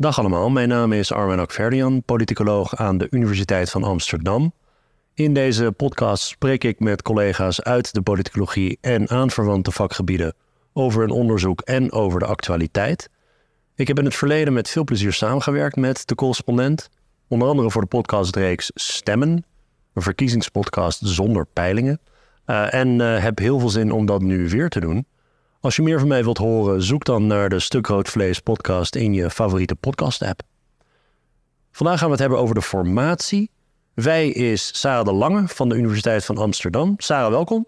Dag allemaal, mijn naam is Armen Akverdian, politicoloog aan de Universiteit van Amsterdam. In deze podcast spreek ik met collega's uit de politicologie en aanverwante vakgebieden over hun onderzoek en over de actualiteit. Ik heb in het verleden met veel plezier samengewerkt met de correspondent, onder andere voor de podcastreeks Stemmen, een verkiezingspodcast zonder peilingen. Uh, en uh, heb heel veel zin om dat nu weer te doen. Als je meer van mij wilt horen, zoek dan naar de Stuk Rood Vlees podcast in je favoriete podcast app. Vandaag gaan we het hebben over de formatie. Wij is Sarah de Lange van de Universiteit van Amsterdam. Sarah, welkom.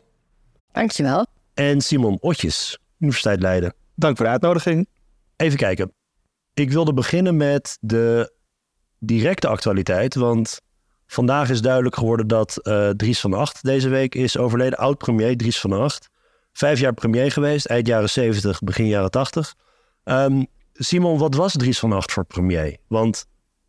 Dankjewel. En Simon Otjes, Universiteit Leiden. Dank voor de uitnodiging. Even kijken. Ik wilde beginnen met de directe actualiteit, want vandaag is duidelijk geworden dat uh, Dries van Acht deze week is overleden. Oud-premier Dries van Acht. Vijf jaar premier geweest, eind jaren 70, begin jaren 80. Um, Simon, wat was Dries van Acht voor premier? Want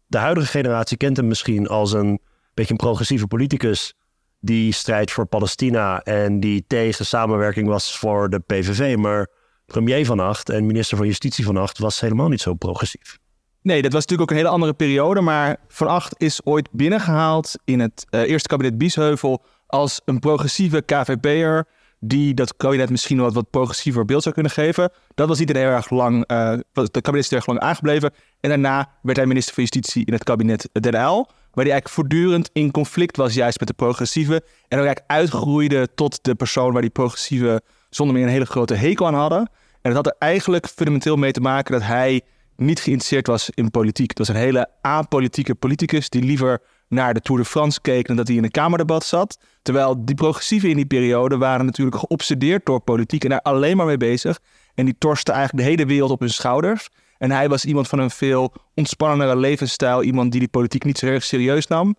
de huidige generatie kent hem misschien als een beetje een progressieve politicus die strijdt voor Palestina en die tegen samenwerking was voor de PVV. Maar premier van Acht en minister van Justitie van Acht was helemaal niet zo progressief. Nee, dat was natuurlijk ook een hele andere periode. Maar Van Acht is ooit binnengehaald in het uh, eerste kabinet Biesheuvel als een progressieve KVP'er die dat kabinet misschien wat, wat progressiever beeld zou kunnen geven. Dat was niet heel erg lang, uh, het kabinet is er erg lang aangebleven. En daarna werd hij minister van Justitie in het kabinet Den Uyl. Waar hij eigenlijk voortdurend in conflict was juist met de progressieve. En ook eigenlijk uitgroeide tot de persoon waar die progressieve zonder meer een hele grote hekel aan hadden. En dat had er eigenlijk fundamenteel mee te maken dat hij niet geïnteresseerd was in politiek. Het was een hele apolitieke politicus die liever naar de Tour de France keek dan dat hij in een Kamerdebat zat. Terwijl die progressieven in die periode waren natuurlijk geobsedeerd door politiek en daar alleen maar mee bezig. En die torsten eigenlijk de hele wereld op hun schouders. En hij was iemand van een veel ontspannendere levensstijl. Iemand die die politiek niet zo erg serieus nam.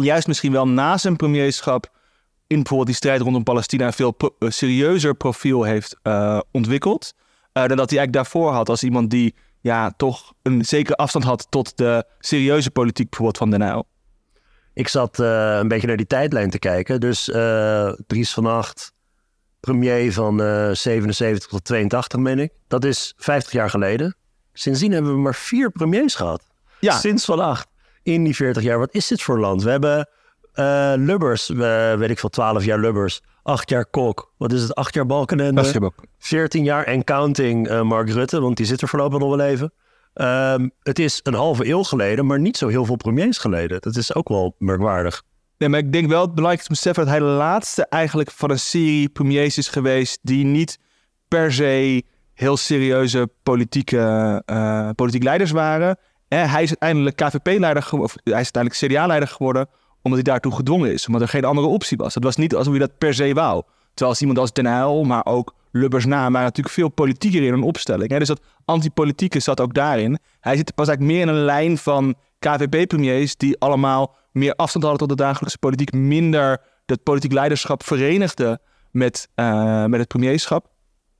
Juist misschien wel na zijn premierschap in bijvoorbeeld die strijd rondom Palestina een veel pro serieuzer profiel heeft uh, ontwikkeld. Uh, dan dat hij eigenlijk daarvoor had als iemand die ja, toch een zekere afstand had tot de serieuze politiek bijvoorbeeld van Den Uyl. Ik zat uh, een beetje naar die tijdlijn te kijken. Dus uh, Dries van Acht, premier van uh, 77 tot 82, meen ik. Dat is 50 jaar geleden. Sindsdien hebben we maar vier premiers gehad. Ja. Sinds van Acht. In die 40 jaar. Wat is dit voor land? We hebben Lubbers, weet ik veel, 12 jaar Lubbers. 8 jaar Kok. Wat is het? 8 jaar Balkenende. 14 jaar en counting Mark Rutte, want die zit er voorlopig nog wel even. Um, het is een halve eeuw geleden, maar niet zo heel veel premiers geleden. Dat is ook wel merkwaardig. Nee, maar ik denk wel het belangrijk te beseffen dat hij de laatste eigenlijk van een serie premiers is geweest die niet per se heel serieuze politieke, uh, politiek leiders waren. En hij is uiteindelijk KVP-leider of hij is uiteindelijk CDA-leider geworden omdat hij daartoe gedwongen is, omdat er geen andere optie was. Dat was niet alsof hij dat per se wou. Terwijl als iemand als Den Uyl, maar ook Lubbers na, maar natuurlijk veel politieker in een opstelling. Hè? Dus dat antipolitieke zat ook daarin. Hij zit pas eigenlijk meer in een lijn van KVP-premiers die allemaal meer afstand hadden tot de dagelijkse politiek, minder dat politiek leiderschap verenigde met, uh, met het premierschap.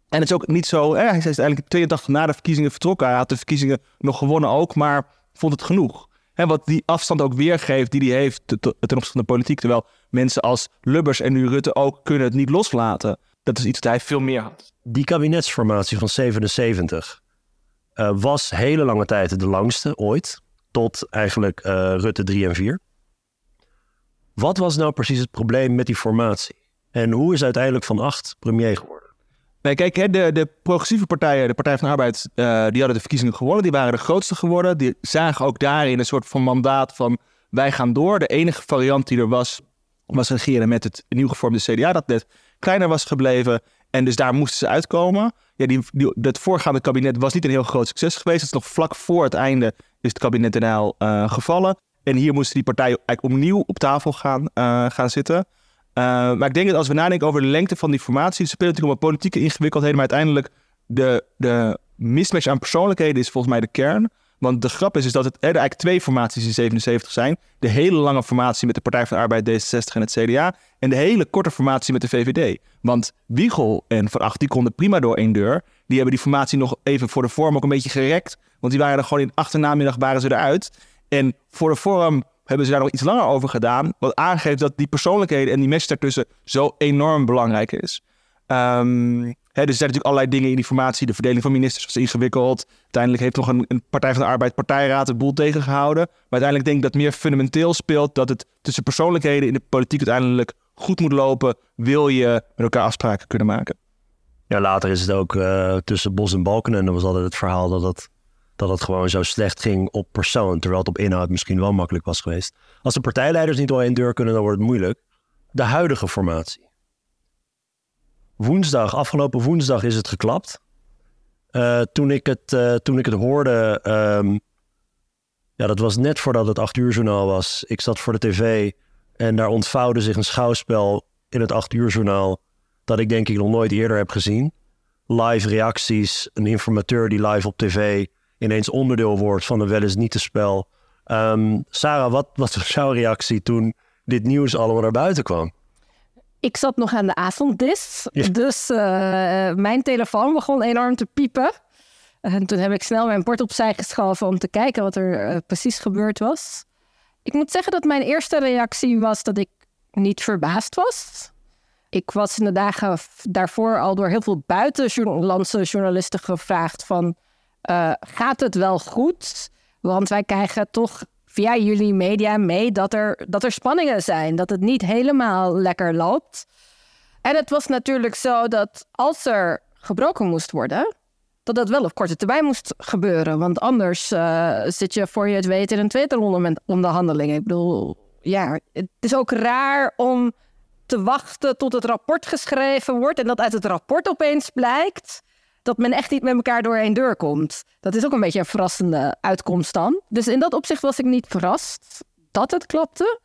En het is ook niet zo, hè, hij is eigenlijk 82 na de verkiezingen vertrokken. Hij had de verkiezingen nog gewonnen ook, maar vond het genoeg. Hè, wat die afstand ook weergeeft die hij heeft ten opzichte van de politiek. Terwijl mensen als Lubbers en nu Rutte ook kunnen het niet loslaten dat is iets dat hij veel meer had. Die kabinetsformatie van 77 uh, was hele lange tijd de langste ooit. Tot eigenlijk uh, Rutte 3 en 4. Wat was nou precies het probleem met die formatie? En hoe is uiteindelijk Van Acht premier geworden? Nee, kijk, de, de progressieve partijen, de Partij van de Arbeid, uh, die hadden de verkiezingen gewonnen. Die waren de grootste geworden. Die zagen ook daarin een soort van mandaat van wij gaan door. De enige variant die er was, was regeren met het nieuw gevormde CDA. Dat net kleiner was gebleven. En dus daar moesten ze uitkomen. Ja, die, het voorgaande kabinet was niet een heel groot succes geweest. Het is nog vlak voor het einde is het kabinet Den uh, gevallen. En hier moesten die partijen eigenlijk opnieuw op tafel gaan, uh, gaan zitten. Uh, maar ik denk dat als we nadenken over de lengte van die formatie... speelt natuurlijk om politieke ingewikkeldheden... maar uiteindelijk de, de mismatch aan persoonlijkheden is volgens mij de kern... Want de grap is, is dat het, er eigenlijk twee formaties in 77 zijn. De hele lange formatie met de Partij van de Arbeid, D66 en het CDA. En de hele korte formatie met de VVD. Want Wiegel en Van Acht, die konden prima door één deur. Die hebben die formatie nog even voor de vorm ook een beetje gerekt. Want die waren er gewoon in achternamiddag waren ze eruit. En voor de vorm hebben ze daar nog iets langer over gedaan. Wat aangeeft dat die persoonlijkheden en die match daartussen zo enorm belangrijk is. Ehm, dus er zijn natuurlijk allerlei dingen in die formatie. De verdeling van ministers was ingewikkeld. Uiteindelijk heeft nog een, een Partij van de Arbeid partijraad het boel tegengehouden. Maar uiteindelijk denk ik dat meer fundamenteel speelt dat het tussen persoonlijkheden in de politiek uiteindelijk goed moet lopen. Wil je met elkaar afspraken kunnen maken? Ja, later is het ook uh, tussen Bos en Balken. En dan was altijd het verhaal dat het, dat het gewoon zo slecht ging op persoon. Terwijl het op inhoud misschien wel makkelijk was geweest. Als de partijleiders niet door één deur kunnen, dan wordt het moeilijk. De huidige formatie. Woensdag, afgelopen woensdag is het geklapt. Uh, toen, ik het, uh, toen ik het hoorde, um, ja, dat was net voordat het acht uur journaal was. Ik zat voor de tv en daar ontvouwde zich een schouwspel in het acht uur journaal dat ik denk ik nog nooit eerder heb gezien. Live reacties, een informateur die live op tv ineens onderdeel wordt van een wel eens niet te spel. Um, Sarah, wat, wat was jouw reactie toen dit nieuws allemaal naar buiten kwam? Ik zat nog aan de avonddis, dus uh, mijn telefoon begon enorm te piepen. En toen heb ik snel mijn bord opzij geschoven om te kijken wat er uh, precies gebeurd was. Ik moet zeggen dat mijn eerste reactie was dat ik niet verbaasd was. Ik was in de dagen daarvoor al door heel veel buitenlandse journalisten gevraagd van... Uh, gaat het wel goed? Want wij krijgen toch via jullie media mee dat er, dat er spanningen zijn. Dat het niet helemaal lekker loopt. En het was natuurlijk zo dat als er gebroken moest worden... dat dat wel op korte termijn moest gebeuren. Want anders uh, zit je voor je het weet in een tweede ronde onderhandelingen. Ik bedoel, ja, het is ook raar om te wachten tot het rapport geschreven wordt en dat uit het rapport opeens blijkt dat men echt niet met elkaar door deur komt. Dat is ook een beetje een verrassende uitkomst dan. Dus in dat opzicht was ik niet verrast dat het klapte.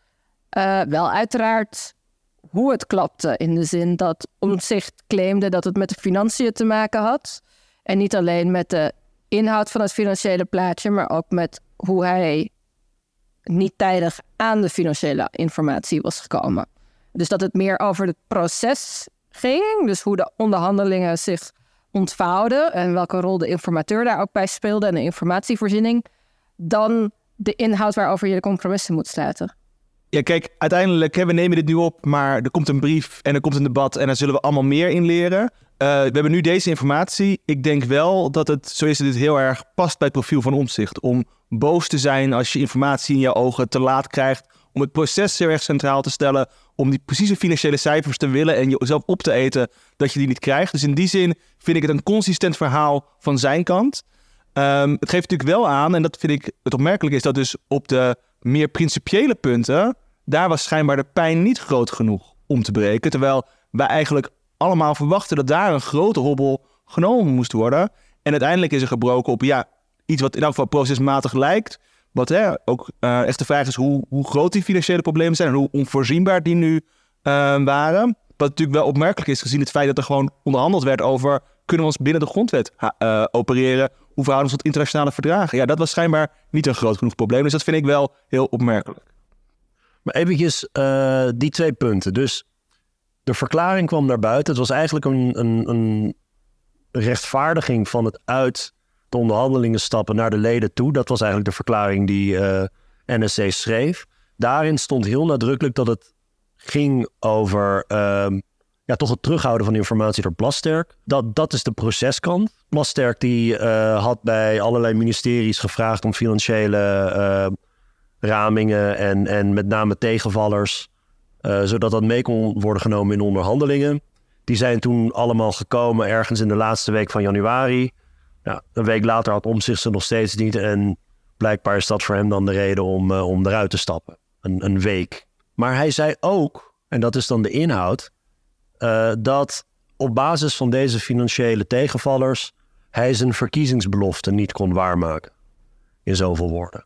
Uh, wel uiteraard hoe het klapte, in de zin dat Omzicht claimde dat het met de financiën te maken had. En niet alleen met de inhoud van het financiële plaatje, maar ook met hoe hij niet tijdig aan de financiële informatie was gekomen. Dus dat het meer over het proces ging. Dus hoe de onderhandelingen zich ontvouwden en welke rol de informateur daar ook bij speelde en de informatievoorziening, dan de inhoud waarover je de compromissen moet sluiten. Ja, kijk, uiteindelijk, hè, we nemen dit nu op, maar er komt een brief en er komt een debat en daar zullen we allemaal meer in leren. Uh, we hebben nu deze informatie. Ik denk wel dat het, zo is het, heel erg past bij het profiel van omzicht. Om boos te zijn als je informatie in je ogen te laat krijgt. Om het proces heel erg centraal te stellen om die precieze financiële cijfers te willen en jezelf op te eten dat je die niet krijgt. Dus in die zin vind ik het een consistent verhaal van zijn kant. Um, het geeft natuurlijk wel aan, en dat vind ik het opmerkelijk is, dat dus op de meer principiële punten, daar was schijnbaar de pijn niet groot genoeg om te breken. Terwijl wij eigenlijk allemaal verwachten dat daar een grote hobbel genomen moest worden. En uiteindelijk is er gebroken op ja, iets wat in elk geval procesmatig lijkt, wat hè, ook uh, echt de vraag is hoe, hoe groot die financiële problemen zijn en hoe onvoorzienbaar die nu uh, waren. Wat natuurlijk wel opmerkelijk is gezien het feit dat er gewoon onderhandeld werd over kunnen we ons binnen de grondwet uh, opereren? Hoe verhouden we ons tot internationale verdragen? Ja, dat was schijnbaar niet een groot genoeg probleem. Dus dat vind ik wel heel opmerkelijk. Maar eventjes die twee punten. Dus de verklaring kwam naar buiten. Het was eigenlijk een, een, een rechtvaardiging van het uit de onderhandelingen stappen naar de leden toe. Dat was eigenlijk de verklaring die uh, eh, NSC schreef. Daarin stond heel nadrukkelijk dat het ging over uh, ja, toch het terughouden van informatie door Plasterk. Dat, dat is de proceskant. Plasterk die uh, had bij allerlei ministeries gevraagd om financiële uh, ramingen en, en met name tegenvallers, zodat dat mee kon worden genomen in onderhandelingen. Die zijn toen allemaal gekomen ergens in de laatste week van januari. Ja, een week later had Omzicht ze nog steeds niet. En blijkbaar is dat voor hem dan de reden om, uh, om eruit te stappen. Een, een week. Maar hij zei ook, en dat is dan de inhoud, uh, dat op basis van deze financiële tegenvallers hij zijn verkiezingsbelofte niet kon waarmaken. In zoveel woorden.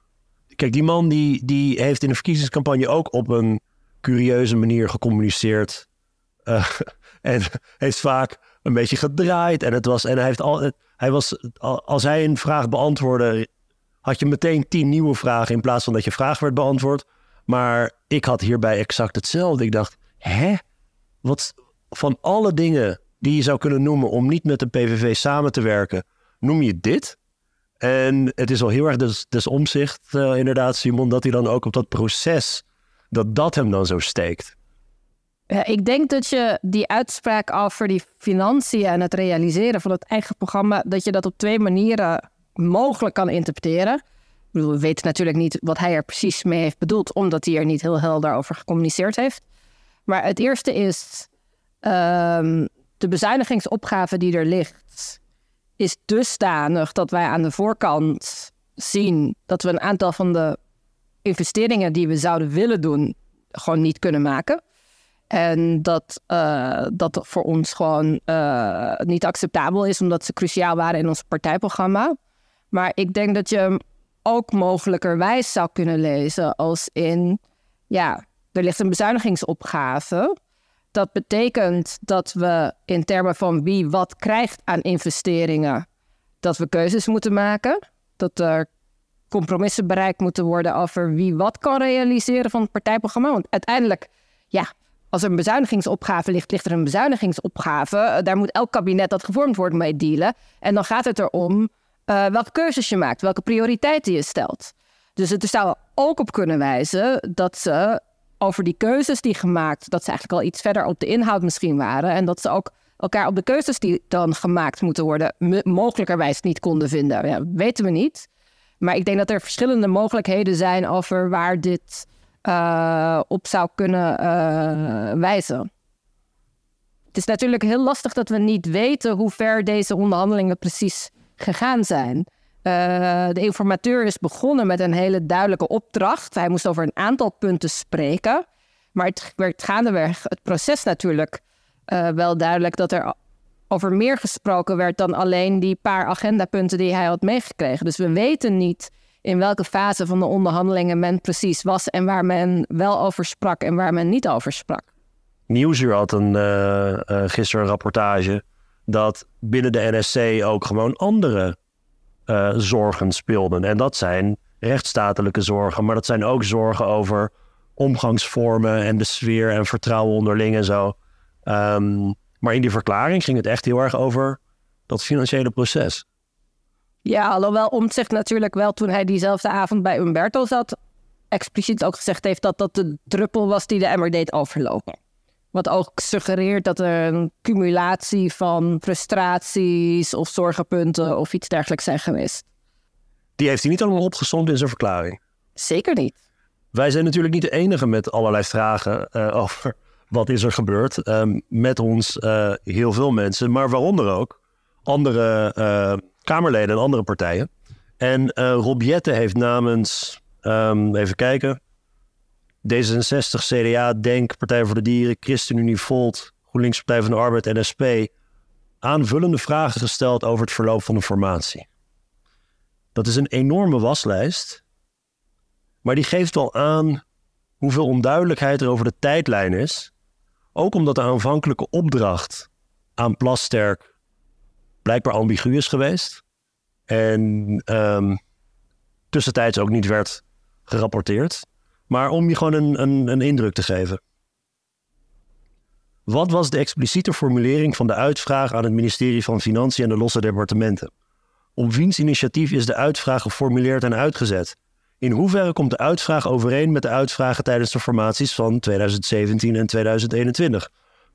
Kijk, die man die, die heeft in de verkiezingscampagne ook op een curieuze manier gecommuniceerd. Uh, en heeft vaak een beetje gedraaid. En, het was, en hij, heeft al, hij was, als hij een vraag beantwoordde, had je meteen tien nieuwe vragen in plaats van dat je vraag werd beantwoord. Maar ik had hierbij exact hetzelfde. Ik dacht, hè? Wat van alle dingen die je zou kunnen noemen om niet met de PVV samen te werken, noem je dit? En het is al heel erg des, des omzicht, uh, inderdaad, Simon, dat hij dan ook op dat proces, dat dat hem dan zo steekt. Ja, ik denk dat je die uitspraak over die financiën en het realiseren van het eigen programma, dat je dat op twee manieren mogelijk kan interpreteren. We weten natuurlijk niet wat hij er precies mee heeft bedoeld, omdat hij er niet heel helder over gecommuniceerd heeft. Maar het eerste is ehm, de bezuinigingsopgave die er ligt, is dusdanig dat wij aan de voorkant zien dat we een aantal van de investeringen die we zouden willen doen, gewoon niet kunnen maken. En dat uh, dat voor ons gewoon uh, niet acceptabel is, omdat ze cruciaal waren in ons partijprogramma. Maar ik denk dat je hem ook mogelijkerwijs zou kunnen lezen als in, ja, er ligt een bezuinigingsopgave. Dat betekent dat we in termen van wie wat krijgt aan investeringen, dat we keuzes moeten maken. Dat er compromissen bereikt moeten worden over wie wat kan realiseren van het partijprogramma. Want uiteindelijk, ja, als er een bezuinigingsopgave ligt, ligt er een bezuinigingsopgave. Eh, daar moet elk kabinet dat gevormd wordt mee dealen. En dan gaat het erom uh, welke keuzes je maakt, welke prioriteiten je stelt. Dus het zou ook op kunnen wijzen dat ze over die keuzes die gemaakt, dat ze eigenlijk al iets verder op de inhoud misschien waren. En dat ze ook elkaar op de keuzes die dan gemaakt moeten worden, mogelijkerwijs niet konden vinden. Ja, weten we niet. Maar ik denk dat er verschillende mogelijkheden zijn over waar dit uh, op zou kunnen uh, wijzen. Het is natuurlijk heel lastig dat we niet weten hoe ver deze onderhandelingen precies gegaan zijn. Uh, de informateur is begonnen met een hele duidelijke opdracht. Hij moest over een aantal punten spreken. Maar het werd gaandeweg het proces natuurlijk wel duidelijk dat er over meer gesproken werd dan alleen die paar agendapunten die hij had meegekregen. Dus we weten niet in welke fase van de onderhandelingen men precies was en waar men wel over sprak en waar men niet over sprak. Nieuwsuur had een, uh, uh, gisteren een rapportage dat binnen de NSC ook gewoon andere uh, zorgen speelden. En dat zijn rechtsstatelijke zorgen, maar dat zijn ook zorgen over omgangsvormen en de sfeer en vertrouwen onderling en zo. Um, maar in die verklaring ging het echt heel erg over dat financiële proces. Ja, alhoewel Omtzigt natuurlijk wel toen hij diezelfde avond bij Umberto zat, expliciet ook gezegd heeft dat dat de druppel was die de emmer deed overlopen. Wat ook suggereert dat er een cumulatie van frustraties of zorgenpunten of iets dergelijks zijn geweest. Die heeft hij niet allemaal opgezond in zijn verklaring. Zeker niet. Wij zijn natuurlijk niet de enige met allerlei vragen uh, over wat is er gebeurd. Uh, met ons uh, heel veel mensen, maar waaronder ook andere uh, Kamerleden en andere partijen. En Rob Jette heeft namens, um, even kijken, D66, CDA, DENK, Partij voor de Dieren, ChristenUnie, Volt, GroenLinks, Partij van de Arbeid en SP aanvullende vragen gesteld over het verloop van de formatie. Dat is een enorme waslijst, maar die geeft wel aan hoeveel onduidelijkheid er over de tijdlijn is ook omdat de aanvankelijke opdracht aan Plasterk blijkbaar ambigu is geweest. En um, tussentijds ook niet werd gerapporteerd. Maar om je gewoon een, een, een indruk te geven. Wat was de expliciete formulering van de uitvraag aan het ministerie van Financiën en de losse departementen? Op wiens initiatief is de uitvraag geformuleerd en uitgezet? In hoeverre komt de uitvraag overeen met de uitvragen tijdens de formaties van 2017 en 2021?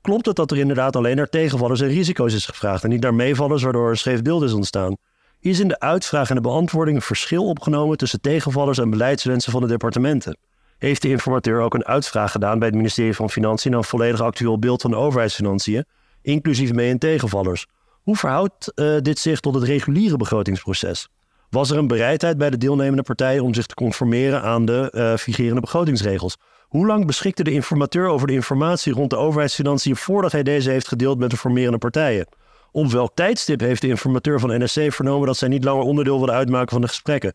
Klopt het dat er inderdaad alleen naar tegenvallers en risico's is gevraagd en niet naar meevallers waardoor een scheef beeld is ontstaan? Is in de uitvraag en de beantwoording een verschil opgenomen tussen tegenvallers en beleidswensen van de departementen? Heeft de informateur ook een uitvraag gedaan bij het ministerie van Financiën naar een volledig actueel beeld van de overheidsfinanciën, inclusief mee- en tegenvallers? Hoe verhoudt uh, dit zich tot het reguliere begrotingsproces? was er een bereidheid bij de deelnemende partijen om zich te conformeren aan de uh, begrotingsregels. Hoe lang beschikte de informateur over de informatie rond de overheidsfinanciën voordat hij deze heeft gedeeld met de formerende partijen? Op welk tijdstip heeft de informateur van NSC vernomen dat zij niet langer onderdeel wilden uitmaken van de gesprekken?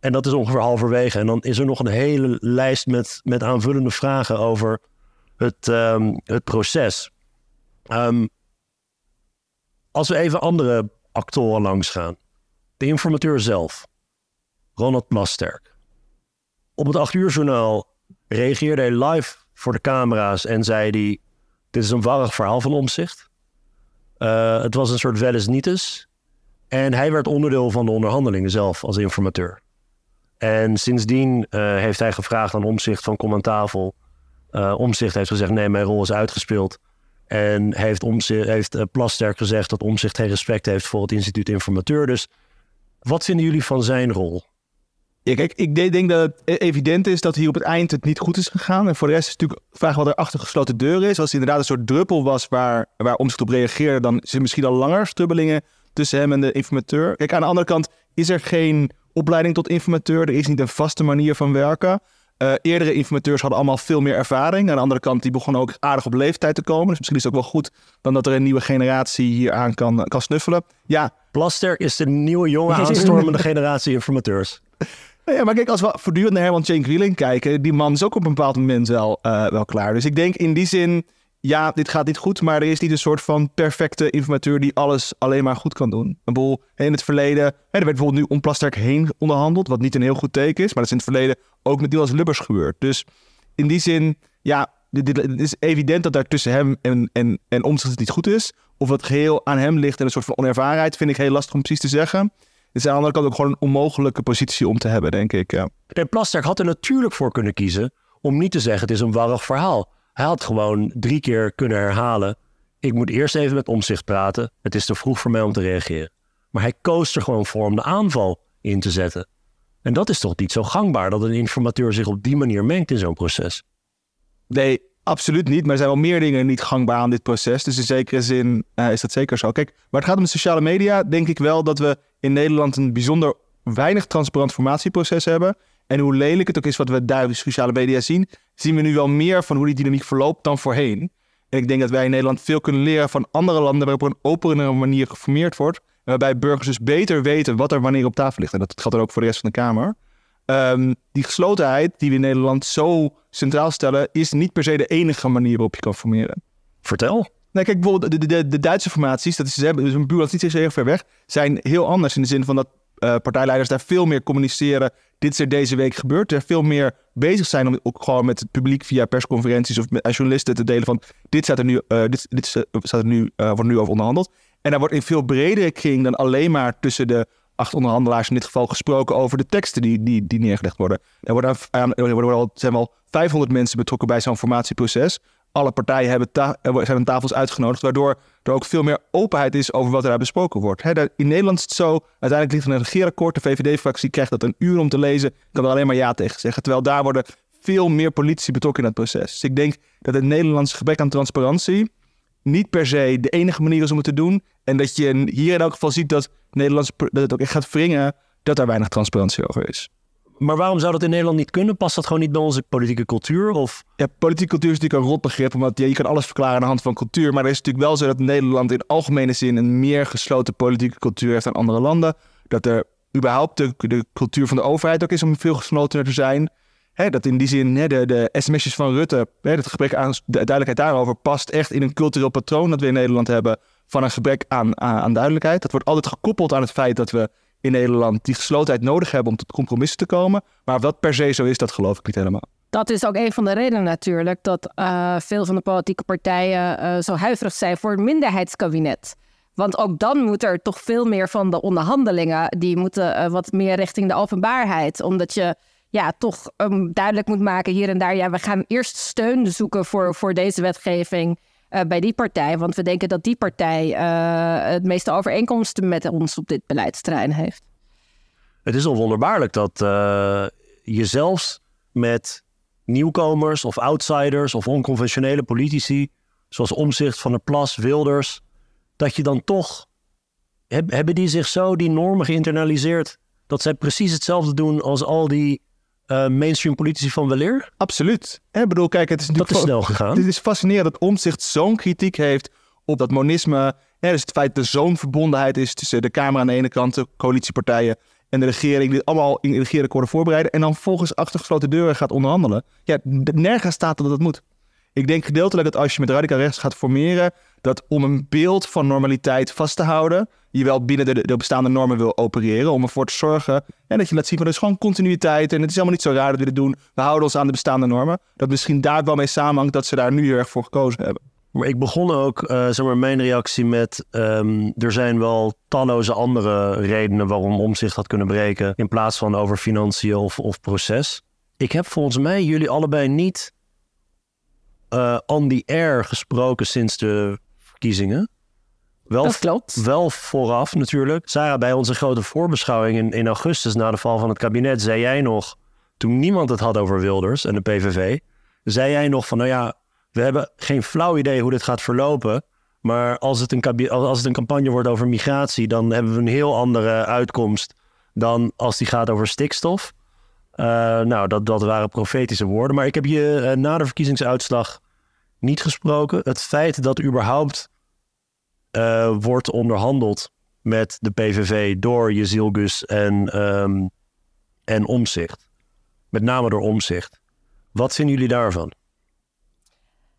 En dat is ongeveer halverwege. En dan is er nog een hele lijst met, met aanvullende vragen over het, um, het proces. Um, als we even andere actoren langs gaan. De informateur zelf, Ronald Plasterk. Op het 8 uur journaal reageerde hij live voor de camera's en zei hij... Dit is een warrig verhaal van omzicht. Uh, het was een soort welles nietes. En hij werd onderdeel van de onderhandelingen zelf als informateur. En sindsdien uh, heeft hij gevraagd aan omzicht van Commentafel... Uh, Omzicht heeft gezegd: nee, mijn rol is uitgespeeld. En heeft, omzicht, heeft Plasterk gezegd dat Omzicht geen respect heeft voor het instituut informateur. Dus wat vinden jullie van zijn rol? Ja, kijk, ik denk dat het e- evident is dat hier op het eind het niet goed is gegaan. En voor de rest is het natuurlijk de vraag wat er achter gesloten deuren is. Als het inderdaad een soort druppel was waar, waar Omzicht op reageerde, dan zijn misschien al langer strubbelingen tussen hem en de informateur. Kijk, aan de andere kant is er geen opleiding tot informateur. Er is niet een vaste manier van werken. Uh, eerdere informateurs hadden allemaal veel meer ervaring. Aan de andere kant, die begonnen ook aardig op leeftijd te komen. Dus misschien is het ook wel goed dan dat er een nieuwe generatie hier aan kan, kan snuffelen. Ja. Plaster is de nieuwe jonge aanstormende generatie informateurs. Ja, maar kijk, als we voortdurend naar Herman Jane Grieling kijken, die man is ook op een bepaald moment wel, uh, wel klaar. Dus ik denk in die zin, ja, dit gaat niet goed, maar er is niet een soort van perfecte informateur die alles alleen maar goed kan doen. Een boel in het verleden, hè, er werd bijvoorbeeld nu om Plasterk heen onderhandeld, wat niet een heel goed teken is, maar dat is in het verleden ook met Niels Lubbers gebeurd. Dus in die zin, ja, het is evident dat daar tussen hem en, en, en omzicht niet goed is. Of het geheel aan hem ligt en een soort van onervarenheid, vind ik heel lastig om precies te zeggen. Het is aan de andere kant ook gewoon een onmogelijke positie om te hebben, denk ik. Ja. En Plasterk had er natuurlijk voor kunnen kiezen om niet te zeggen het is een warrig verhaal. Hij had gewoon drie keer kunnen herhalen. Ik moet eerst even met omzicht praten. Het is te vroeg voor mij om te reageren. Maar hij koos er gewoon voor om de aanval in te zetten. En dat is toch niet zo gangbaar dat een informateur zich op die manier mengt in zo'n proces? Nee, absoluut niet. Maar er zijn wel meer dingen niet gangbaar aan dit proces. Dus in zekere zin uh, is dat zeker zo. Kijk, waar het gaat om de sociale media, denk ik wel dat we in Nederland een bijzonder weinig transparant formatieproces hebben. En hoe lelijk het ook is wat we daar op sociale media zien, zien we nu wel meer van hoe die dynamiek verloopt dan voorheen. En ik denk dat wij in Nederland veel kunnen leren van andere landen waarop een openere manier geformeerd wordt. Waarbij burgers dus beter weten wat er wanneer op tafel ligt. En dat geldt ook voor de rest van de Kamer. Um, die geslotenheid die we in Nederland zo centraal stellen, is niet per se de enige manier waarop je kan formeren. Vertel. Nee, kijk, bijvoorbeeld de, de, de Duitse formaties, dat is, ze hebben, dus een buurland niet zo heel ver weg, zijn heel anders in de zin van dat uh, partijleiders daar veel meer communiceren. Dit is er deze week gebeurd. Er veel meer bezig zijn om ook gewoon met het publiek via persconferenties of met journalisten te delen van dit staat er nu, uh, dit, dit staat er nu, wordt nu over onderhandeld. En daar wordt in veel bredere kring dan alleen maar tussen de acht onderhandelaars in dit geval gesproken over de teksten die, die, die neergelegd worden. Er, worden, er worden al, zijn wel 500 mensen betrokken bij zo'n formatieproces alle partijen hebben zijn aan tafels uitgenodigd, waardoor er ook veel meer openheid is over wat er daar besproken wordt. in Nederland is het zo, uiteindelijk ligt er een regeerakkoord, de VVD-fractie krijgt dat een uur om te lezen, kan er alleen maar ja tegen zeggen. Terwijl daar worden veel meer politici betrokken in het proces. Dus ik denk dat het Nederlandse gebrek aan transparantie niet per se de enige manier is om het te doen. En dat je hier in elk geval ziet dat, Nederlands, dat het ook echt gaat wringen dat er weinig transparantie over is. Maar waarom zou dat in Nederland niet kunnen? Past dat gewoon niet bij onze politieke cultuur? Of? Ja, politieke cultuur is natuurlijk een rotbegrip, omdat je kan alles verklaren aan de hand van cultuur. Maar er is natuurlijk wel zo dat Nederland in algemene zin een meer gesloten politieke cultuur heeft dan andere landen. Dat er überhaupt de, cultuur van de overheid ook is om veel geslotener te zijn. Dat in die zin de, sms'jes van Rutte, hè, het gebrek aan de duidelijkheid daarover, past echt in een cultureel patroon dat we in Nederland hebben van een gebrek aan, aan duidelijkheid. Dat wordt altijd gekoppeld aan het feit dat we in Nederland die geslotenheid nodig hebben om tot compromissen te komen. Maar wat per se zo is, dat geloof ik niet helemaal. Dat is ook een van de redenen natuurlijk dat uh, veel van de politieke partijen uh, zo huiverig zijn voor een minderheidskabinet. Want ook dan moet er toch veel meer van de onderhandelingen, die moeten uh, wat meer richting de openbaarheid. Omdat je ja, toch um, duidelijk moet maken hier en daar, ja, we gaan eerst steun zoeken voor, voor deze wetgeving. Uh, bij die partij. Want we denken dat die partij uh, het meeste overeenkomsten met ons op dit beleidsterrein heeft. Het is al wonderbaarlijk dat uh, je zelfs met nieuwkomers of outsiders of onconventionele politici, zoals Omzicht van der Plas, Wilders, dat je dan toch. Heb, hebben die zich zo die normen geïnternaliseerd dat zij precies hetzelfde doen als al die uh, mainstream politici van weleer? Absoluut. Ik bedoel, kijk, het is dat is snel gegaan. Het is fascinerend dat Omzicht zo'n kritiek heeft op dat monisme. Ja, dus het feit dat er zo'n verbondenheid is tussen de Kamer aan de ene kant, de coalitiepartijen en de regering, die allemaal in regeerakkoorden voorbereiden. En dan volgens achter gesloten deuren gaat onderhandelen. Ja, nergens staat dat dat moet. Ik denk gedeeltelijk dat als je met radicaal rechts gaat formeren, dat om een beeld van normaliteit vast te houden, je wel binnen de, de bestaande normen wil opereren. Om ervoor te zorgen en dat je laat zien van er is gewoon continuïteit. En het is helemaal niet zo raar dat we dit doen. We houden ons aan de bestaande normen. Dat misschien daar wel mee samenhangt dat ze daar nu heel erg voor gekozen hebben. Maar ik begon ook, uh, zeg maar, mijn reactie met... Um, er zijn wel talloze andere redenen waarom omzicht had kunnen breken... in plaats van over financiën of, of proces. Ik heb volgens mij jullie allebei niet uh, on the air gesproken sinds de verkiezingen. Wel, Dat klopt. Wel vooraf natuurlijk. Sarah, bij onze grote voorbeschouwing in, in augustus na de val van het kabinet, zei jij nog, toen niemand het had over Wilders en de PVV, zei jij nog van, nou ja, we hebben geen flauw idee hoe dit gaat verlopen. Maar als het, een, als het een campagne wordt over migratie, dan hebben we een heel andere uitkomst dan als die gaat over stikstof. Uh, nou, dat, dat waren profetische woorden. Maar ik heb je uh, na de verkiezingsuitslag niet gesproken. Het feit dat überhaupt uh, wordt onderhandeld met de PVV door Jezilgus en, um, en Omzicht. Met name door Omzicht. Wat vinden jullie daarvan?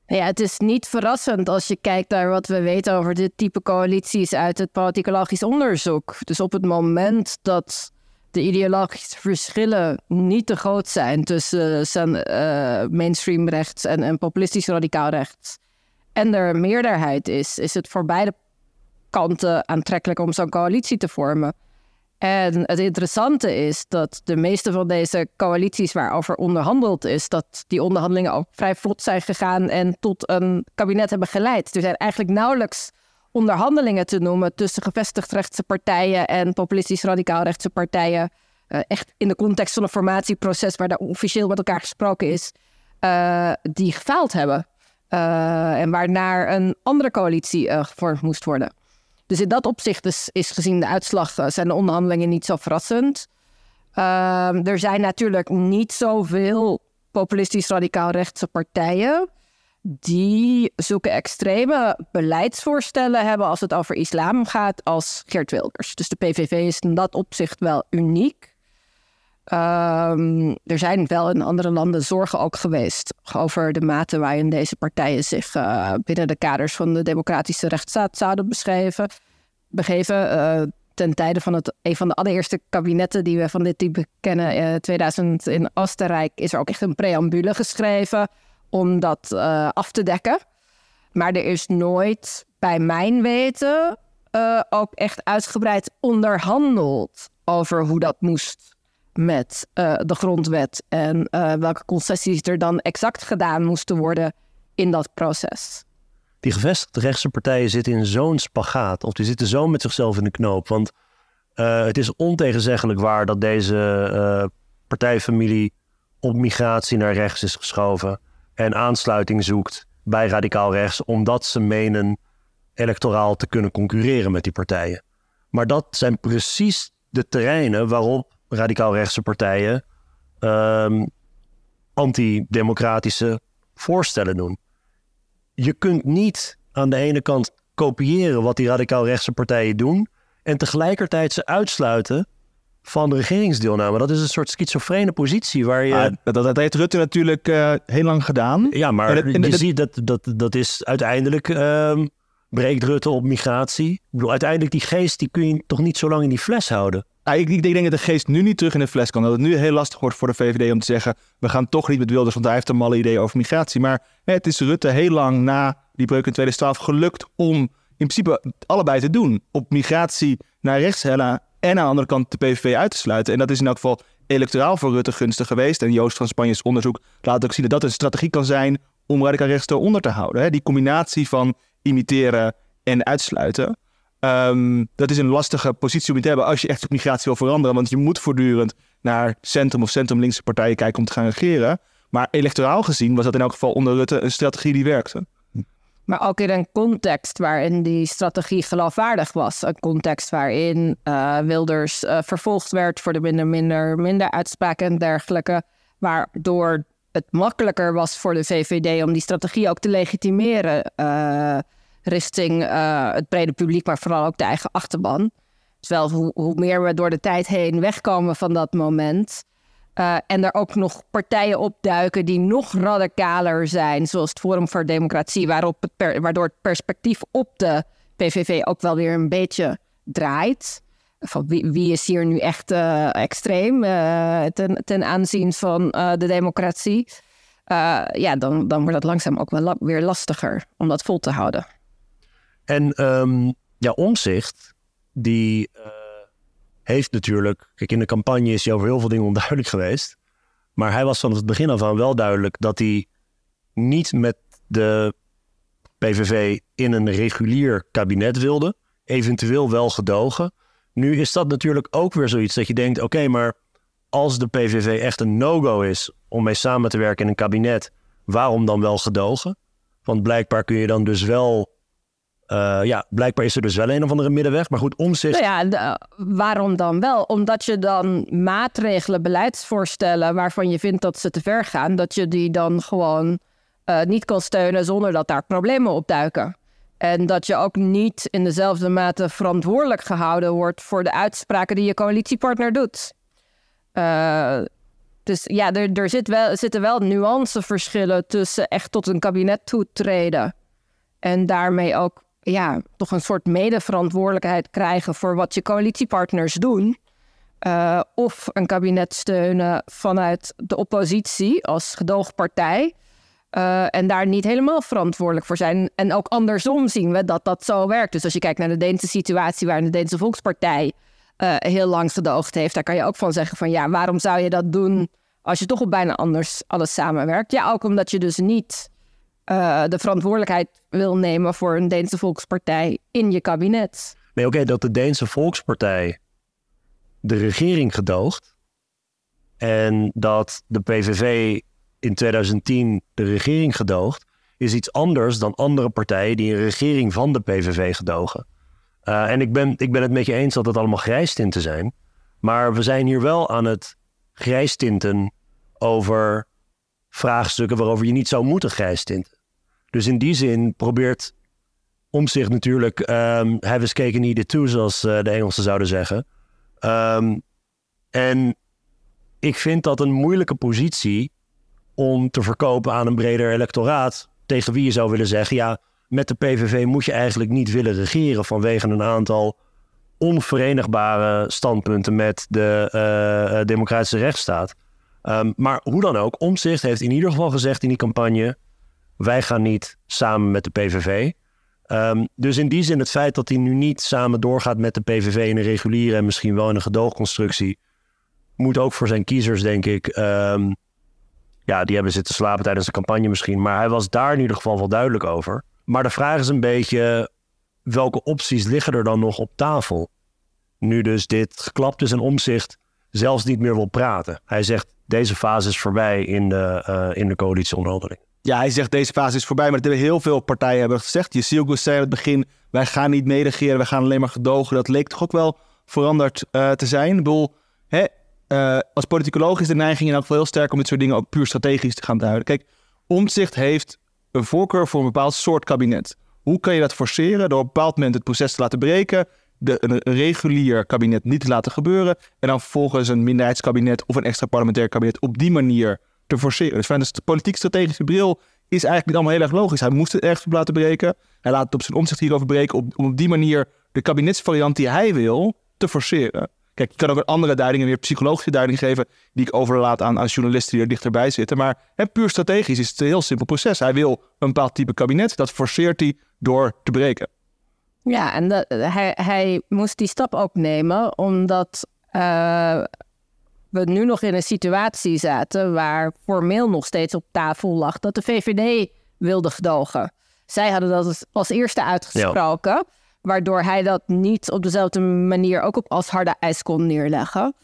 Ja, het is niet verrassend als je kijkt naar wat we weten over dit type coalities uit het politicologisch onderzoek. Dus op het moment dat de ideologische verschillen niet te groot zijn tussen uh, mainstream rechts en, en populistisch radicaal rechts, en er meerderheid is, is het voor beide kanten aantrekkelijk om zo'n coalitie te vormen. En het interessante is dat de meeste van deze coalities waarover onderhandeld is, dat die onderhandelingen ook vrij vlot zijn gegaan en tot een kabinet hebben geleid. Er zijn eigenlijk nauwelijks onderhandelingen te noemen tussen gevestigd rechtse partijen en populistisch radicaal rechtse partijen. Uh, echt in de context van een formatieproces waar daar officieel met elkaar gesproken is, uh, die gefaald hebben. Uh, en waarnaar een andere coalitie gevormd moest worden. Dus in dat opzicht is, gezien de uitslag uh, zijn de onderhandelingen niet zo verrassend. Uh, er zijn natuurlijk niet zoveel populistisch radicaal rechtse partijen die zulke extreme beleidsvoorstellen hebben als het over islam gaat als Geert Wilders. Dus de PVV is in dat opzicht wel uniek. Um, er zijn wel in andere landen zorgen ook geweest over de mate waarin deze partijen zich uh, binnen de kaders van de democratische rechtsstaat zouden beschrijven, begeven. Uh, ten tijde van het, een van de allereerste kabinetten die we van dit type kennen, uh, 2000 in Oostenrijk, is er ook echt een preambule geschreven om dat af te dekken. Maar er is nooit, bij mijn weten, ook echt uitgebreid onderhandeld over hoe dat moest met uh, de grondwet en welke concessies er dan exact gedaan moesten worden in dat proces. Die gevestigde rechtse partijen zitten in zo'n spagaat, of die zitten zo met zichzelf in de knoop. Want het is ontegenzeggelijk waar dat deze partijfamilie op migratie naar rechts is geschoven en aansluiting zoekt bij radicaal rechts, omdat ze menen electoraal te kunnen concurreren met die partijen. Maar dat zijn precies de terreinen waarop radicaal rechtse partijen um, antidemocratische voorstellen doen. Je kunt niet aan de ene kant kopiëren wat die radicaal rechtse partijen doen en tegelijkertijd ze uitsluiten van de regeringsdeelname. Dat is een soort schizofrene positie waar je... Ah, dat, dat, heeft Rutte natuurlijk uh, heel lang gedaan. Ja, maar en het, en je ziet dat, dat dat is uiteindelijk... Um, breekt Rutte op migratie. Ik bedoel, uiteindelijk die geest die kun je toch niet zo lang in die fles houden. Ah, ik, ik, denk dat de geest nu niet terug in de fles kan. Dat het nu heel lastig wordt voor de VVD om te zeggen... we gaan toch niet met Wilders, want hij heeft een malle idee over migratie. Maar het is Rutte heel lang na die breuk in 2012 gelukt om in principe allebei te doen. Op migratie naar rechts hellen en aan de andere kant de PVV uit te sluiten. En dat is in elk geval electoraal voor Rutte gunstig geweest. En Joost van Spanjes onderzoek laat ook zien dat dat een strategie kan zijn om radicaal rechts eronder te houden. Die combinatie van imiteren en uitsluiten. Um, dat is een lastige positie om te hebben als je echt op migratie wil veranderen. Want je moet voortdurend naar centrum of centrum-linkse partijen kijken om te gaan regeren. Maar electoraal gezien was dat in elk geval onder Rutte een strategie die werkte. Maar ook in een context waarin die strategie geloofwaardig was. Een context waarin uh, Wilders uh, vervolgd werd voor de minder, minder, minder uitspraken en dergelijke. Waardoor het makkelijker was voor de VVD om die strategie ook te legitimeren. Uh, richting het brede publiek, maar vooral ook de eigen achterban. Terwijl hoe, hoe meer we door de tijd heen wegkomen van dat moment. Uh, en er ook nog partijen opduiken die nog radicaler zijn, zoals het Forum voor Democratie, waarop waardoor het perspectief op de PVV ook wel weer een beetje draait. Van wie, is hier nu echt uh, extreem ten, ten, aanzien van de democratie? ja, dan, dan wordt het langzaam ook wel weer lastiger om dat vol te houden. En um, ja, omzicht, die heeft natuurlijk... Kijk, in de campagne is hij over heel veel dingen onduidelijk geweest. Maar hij was van het begin af aan wel duidelijk dat hij niet met de PVV in een regulier kabinet wilde, eventueel wel gedogen. Nu is dat natuurlijk ook weer zoiets dat je denkt: oké, maar als de PVV echt een no-go is om mee samen te werken in een kabinet, waarom dan wel gedogen? Want blijkbaar kun je dan dus wel. Uh, ja, blijkbaar is er dus wel een of andere middenweg. Maar goed, omzicht. Nou ja, waarom dan wel? Omdat je dan maatregelen, beleidsvoorstellen waarvan je vindt dat ze te ver gaan, dat je die dan gewoon uh, niet kan steunen zonder dat daar problemen opduiken. En dat je ook niet in dezelfde mate verantwoordelijk gehouden wordt voor de uitspraken die je coalitiepartner doet. Uh, dus ja, er, er zit wel, zitten wel nuanceverschillen tussen echt tot een kabinet toetreden. En daarmee ook ja, toch een soort medeverantwoordelijkheid krijgen voor wat je coalitiepartners doen. Uh, of een kabinet steunen vanuit de oppositie als gedoogpartij. Uh, en daar niet helemaal verantwoordelijk voor zijn. En ook andersom zien we dat dat zo werkt. Dus als je kijkt naar de Deense situatie, waarin de Deense Volkspartij uh, heel lang gedoogd heeft, daar kan je ook van zeggen: van ja, waarom zou je dat doen als je toch op bijna anders alles samenwerkt? Ja, ook omdat je dus niet uh, de verantwoordelijkheid wil nemen voor een Deense Volkspartij in je kabinet. Nee, oké, dat de Deense Volkspartij de regering gedoogt en dat de PVV in 2010 de regering gedoogt, is iets anders dan andere partijen die een regering van de PVV gedogen. Uh, en ik ben, ik ben het met je eens dat het allemaal grijstinten zijn. Maar we zijn hier wel aan het grijstinten over vraagstukken waarover je niet zou moeten grijstinten. Dus in die zin probeert Omzicht natuurlijk um, cake and eat it too, zoals uh, de Engelsen zouden zeggen. Um, en ik vind dat een moeilijke positie om te verkopen aan een breder electoraat. Tegen wie je zou willen zeggen, ja, met de PVV moet je eigenlijk niet willen regeren vanwege een aantal onverenigbare standpunten met de uh, democratische rechtsstaat. Um, maar hoe dan ook, Omzicht heeft in ieder geval gezegd in die campagne: wij gaan niet samen met de PVV. Um, dus in die zin, het feit dat hij nu niet samen doorgaat met de PVV in een reguliere en misschien wel in een gedoogconstructie, moet ook voor zijn kiezers, denk ik, um, ja, die hebben zitten slapen tijdens de campagne misschien. Maar hij was daar in ieder geval wel duidelijk over. Maar de vraag is een beetje, welke opties liggen er dan nog op tafel? Nu dus dit geklapt is en omzicht zelfs niet meer wil praten. Hij zegt, deze fase is voorbij in de, uh, in de coalitieonderhandeling. Ja, hij zegt deze fase is voorbij, maar dat hebben heel veel partijen hebben gezegd. Je ziet zei aan het begin, wij gaan niet meeregeren, wij gaan alleen maar gedogen. Dat leek toch ook wel veranderd uh, te zijn. Ik bedoel, hè, uh, als politicoloog is de neiging in elk geval heel sterk om dit soort dingen ook puur strategisch te gaan duiden. Kijk, Omtzigt heeft een voorkeur voor een bepaald soort kabinet. Hoe kan je dat forceren? Door op een bepaald moment het proces te laten breken, de, een, regulier kabinet niet te laten gebeuren en dan vervolgens een minderheidskabinet of een extra parlementair kabinet op die manier te forceren. Dus vanuit de politiek-strategische bril is eigenlijk niet allemaal heel erg logisch. Hij moest het ergens op laten breken. Hij laat het op zijn omzicht hierover breken om op die manier de kabinetsvariant die hij wil te forceren. Kijk, je kan ook een andere duiding, een meer psychologische duiding geven, die ik overlaat aan, aan journalisten die er dichterbij zitten. Maar hè, puur strategisch is het een heel simpel proces. Hij wil een bepaald type kabinet, dat forceert hij door te breken. Ja, en hij, hij moest die stap ook nemen, omdat uh, we nu nog in een situatie zaten waar formeel nog steeds op tafel lag dat de VVD wilde gedogen. Zij hadden dat als eerste uitgesproken. Ja waardoor hij dat niet op dezelfde manier ook op als harde ijs kon neerleggen.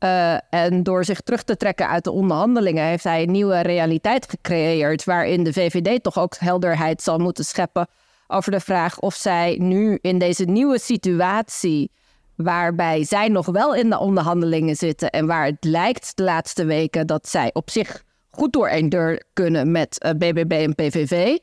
Uh, en door zich terug te trekken uit de onderhandelingen heeft hij een nieuwe realiteit gecreëerd, waarin de VVD toch ook helderheid zal moeten scheppen over de vraag of zij nu in deze nieuwe situatie, waarbij zij nog wel in de onderhandelingen zitten en waar het lijkt de laatste weken dat zij op zich goed door één deur kunnen met BBB eh, en PVV,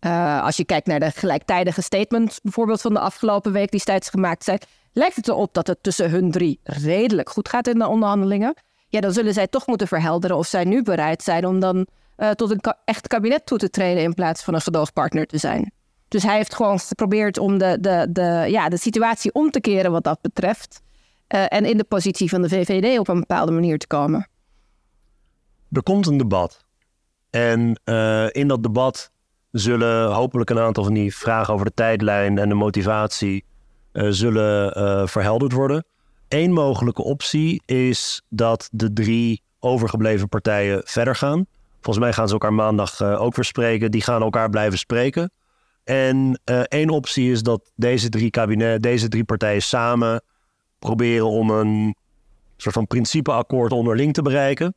uh, als je kijkt naar de gelijktijdige statements, bijvoorbeeld van de afgelopen week die steeds gemaakt zijn, lijkt het erop dat het tussen hun drie redelijk goed gaat in de onderhandelingen. Ja, dan zullen zij toch moeten verhelderen of zij nu bereid zijn om dan uh, tot een echt kabinet toe te treden in plaats van een gedoogpartner te zijn. Dus hij heeft gewoon geprobeerd om de, de, de, ja, de situatie om te keren wat dat betreft. Uh, en in de positie van de VVD op een bepaalde manier te komen. Er komt een debat. En in dat debat zullen hopelijk een aantal van die vragen over de tijdlijn en de motivatie uh, zullen verhelderd worden. Eén mogelijke optie is dat de drie overgebleven partijen verder gaan. Volgens mij gaan ze elkaar maandag ook weer spreken. Die gaan elkaar blijven spreken. En uh, één optie is dat deze drie, kabinet, deze drie partijen samen proberen om een soort van principeakkoord onderling te bereiken.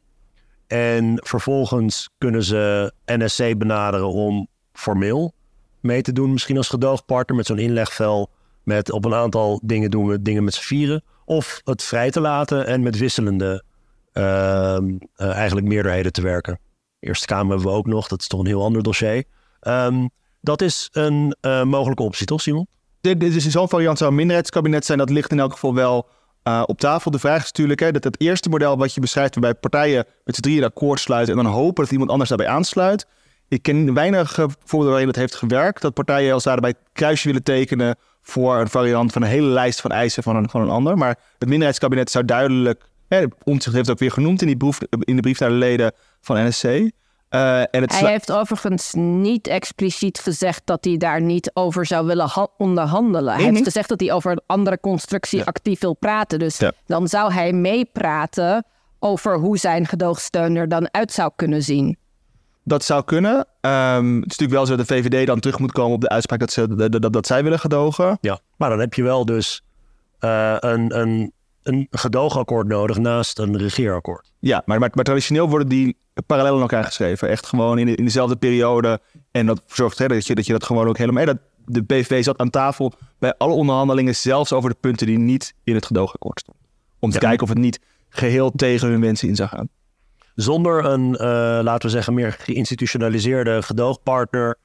En vervolgens kunnen ze NSC benaderen om formeel mee te doen. Misschien als gedoogpartner met zo'n inlegvel. Met op een aantal dingen doen we dingen met z'n vieren. Of het vrij te laten en met wisselende uh, uh, eigenlijk meerderheden te werken. Eerste Kamer hebben we ook nog. Dat is toch een heel ander dossier. Um, dat is een uh, mogelijke optie, toch Simon? Dit, dit is zo'n variant zou een minderheidskabinet zijn. Dat ligt in elk geval wel uh, op tafel. De vraag is natuurlijk hè, dat het eerste model wat je beschrijft... waarbij partijen met z'n drieën akkoord sluiten... en dan hopen dat iemand anders daarbij aansluit... Ik ken weinig voorbeelden waarin het heeft gewerkt. Dat partijen als daarbij kruisje willen tekenen voor een variant van een hele lijst van eisen van een, van een ander. Maar het minderheidskabinet zou duidelijk, hè, Omtzigt heeft het ook weer genoemd in, die brief, in de brief naar de leden van NSC. Uh, en het hij heeft overigens niet expliciet gezegd dat hij daar niet over zou willen onderhandelen. hij heeft gezegd dat hij over een andere constructie actief wil praten. Dus dan zou hij meepraten over hoe zijn gedoogsteun er dan uit zou kunnen zien. Dat zou kunnen. Um, het is natuurlijk wel zo dat de VVD dan terug moet komen op de uitspraak dat, ze, dat, dat, zij willen gedogen. Ja, maar dan heb je wel dus uh, een, een, een gedoogakkoord nodig naast een regeerakkoord. Ja, maar, maar, maar, traditioneel worden die parallel aan elkaar geschreven. Echt gewoon in, in dezelfde periode. En dat zorgt hè, dat, je, dat je dat gewoon ook helemaal... Dat, de PVV zat aan tafel bij alle onderhandelingen, zelfs over de punten die niet in het gedoogakkoord stonden. Om te kijken of het niet geheel tegen hun wensen in zou gaan. Zonder een, uh, laten we zeggen, meer geïnstitutionaliseerde gedoogpartner,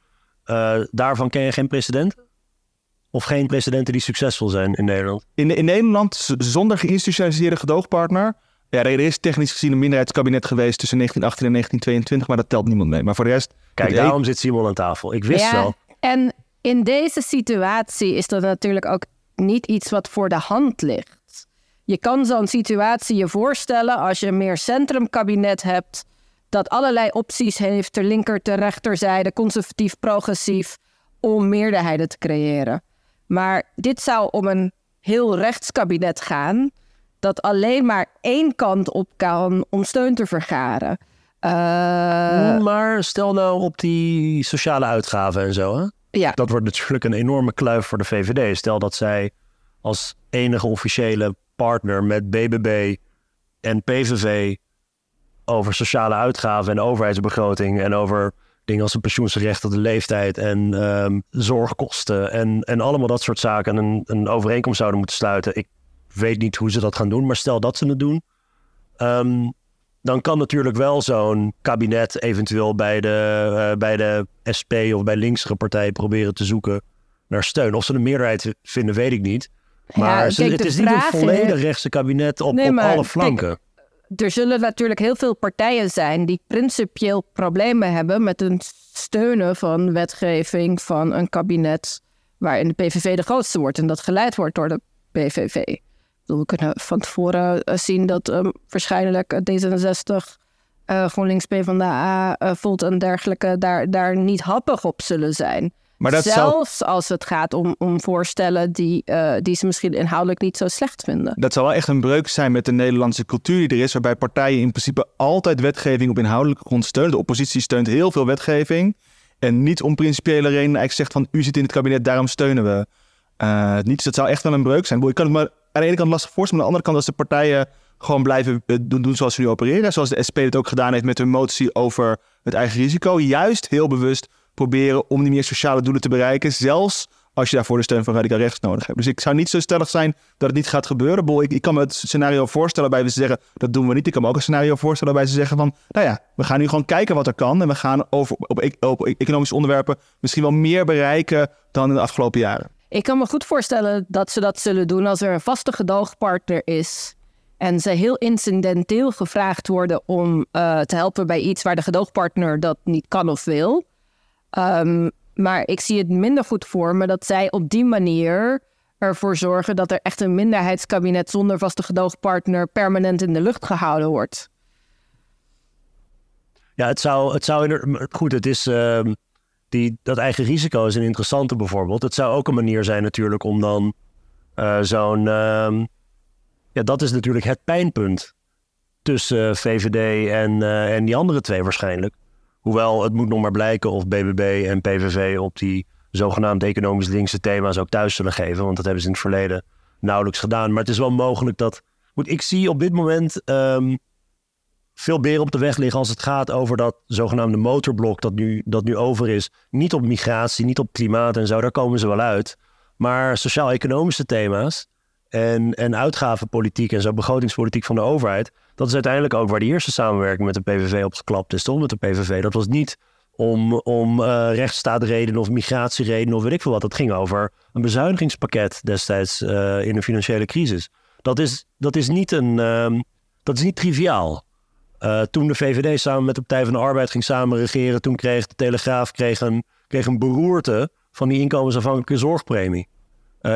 uh, daarvan ken je geen precedenten? Of geen precedenten die succesvol zijn in Nederland? In, in Nederland, zonder geïnstitutionaliseerde gedoogpartner, ja, er is technisch gezien een minderheidskabinet geweest tussen 1918 en 1922, maar dat telt niemand mee. Maar voor de rest... Kijk, daarom zit Simon aan tafel. Ik wist ja, wel. En in deze situatie is dat natuurlijk ook niet iets wat voor de hand ligt. Je kan zo'n situatie je voorstellen als je een meer centrumkabinet hebt, dat allerlei opties heeft, ter linker, ter rechterzijde, conservatief, progressief, om meerderheden te creëren. Maar dit zou om een heel rechtskabinet gaan, dat alleen maar één kant op kan om steun te vergaren. Uh... Maar stel nou op die sociale uitgaven en zo. Hè? Ja. Dat wordt natuurlijk een enorme kluif voor de VVD. Stel dat zij als enige officiële partner met BBB en PVV over sociale uitgaven en overheidsbegroting en over dingen als een pensioensrecht op de leeftijd en um, zorgkosten en, en allemaal dat soort zaken een, een overeenkomst zouden moeten sluiten. Ik weet niet hoe ze dat gaan doen, maar stel dat ze het doen. Um, dan kan natuurlijk wel zo'n kabinet eventueel bij de, uh, bij de SP of bij linkse partijen proberen te zoeken naar steun. Of ze een meerderheid vinden, weet ik niet. Maar het is niet een volledig rechtse kabinet op, op alle flanken. Er zullen natuurlijk heel veel partijen zijn die principieel problemen hebben met het steunen van wetgeving van een kabinet waarin de PVV de grootste wordt en dat geleid wordt door de PVV. We kunnen van tevoren eh, zien dat um, waarschijnlijk D66, uh, GroenLinks, PvdA, uh, Volt en dergelijke daar, daar niet happig op zullen zijn. Maar dat Zelfs als het gaat om, om voorstellen die, uh, die ze misschien inhoudelijk niet zo slecht vinden. Dat zal wel echt een breuk zijn met de Nederlandse cultuur die er is, waarbij partijen in principe altijd wetgeving op inhoudelijke grond steunen. De oppositie steunt heel veel wetgeving. En niet om principiële redenen eigenlijk zegt van u zit in het kabinet, daarom steunen we uh, niet. Dus dat zou echt wel een breuk zijn. Ik kan het me aan de ene kant lastig voorstellen, maar aan de andere kant als de partijen gewoon blijven eh, doen, doen zoals ze nu opereren. Zoals de SP het ook gedaan heeft met hun motie over het eigen risico. Juist heel bewust proberen om die meer sociale doelen te bereiken. Zelfs als je daarvoor de steun van radicaal rechts nodig hebt. Dus ik zou niet zo stellig zijn dat het niet gaat gebeuren. Ik, ik kan me het scenario voorstellen bij ze zeggen, dat doen we niet. Ik kan me ook een scenario voorstellen bij ze zeggen van, nou ja, we gaan nu gewoon kijken wat er kan. En we gaan over, op, op, economische onderwerpen misschien wel meer bereiken dan in de afgelopen jaren. Ik kan me goed voorstellen dat ze dat zullen doen als er een vaste gedoogpartner is. En ze heel incidenteel gevraagd worden om uh, te helpen bij iets waar de gedoogpartner dat niet kan of wil. Um, maar ik zie het minder goed voor me dat zij op die manier ervoor zorgen dat er echt een minderheidskabinet zonder vaste gedoogpartner permanent in de lucht gehouden wordt. Ja, het zou, het zou goed, het is uh, die, dat eigen risico is een interessante bijvoorbeeld. Het zou ook een manier zijn natuurlijk om dan uh, zo'n, uh, ja, dat is natuurlijk het pijnpunt tussen VVD en, uh, en die andere twee waarschijnlijk Hoewel het moet nog maar blijken of BBB en PVV op die zogenaamd economisch linkse thema's ook thuis zullen geven. Want dat hebben ze in het verleden nauwelijks gedaan. Maar het is wel mogelijk dat. Ik zie op dit moment ehm, veel beren op de weg liggen als het gaat over dat zogenaamde motorblok dat nu, dat nu over is. Niet op migratie, niet op klimaat en zo, daar komen ze wel uit. Maar sociaal-economische thema's en, en uitgavenpolitiek en zo begrotingspolitiek van de overheid, dat is uiteindelijk ook waar de eerste samenwerking met de PVV op geklapt is, toch? Met de PVV. Dat was niet om, om uh, of migratieredenen of weet ik veel wat. Dat ging over een bezuinigingspakket destijds uh, in een financiële crisis. Dat is, dat is, niet, een, uh, dat is niet triviaal. Uh, toen de VVD samen met de Partij van de Arbeid ging samen regeren, toen kreeg de Telegraaf kreeg een, kreeg een beroerte van die inkomensafhankelijke zorgpremie.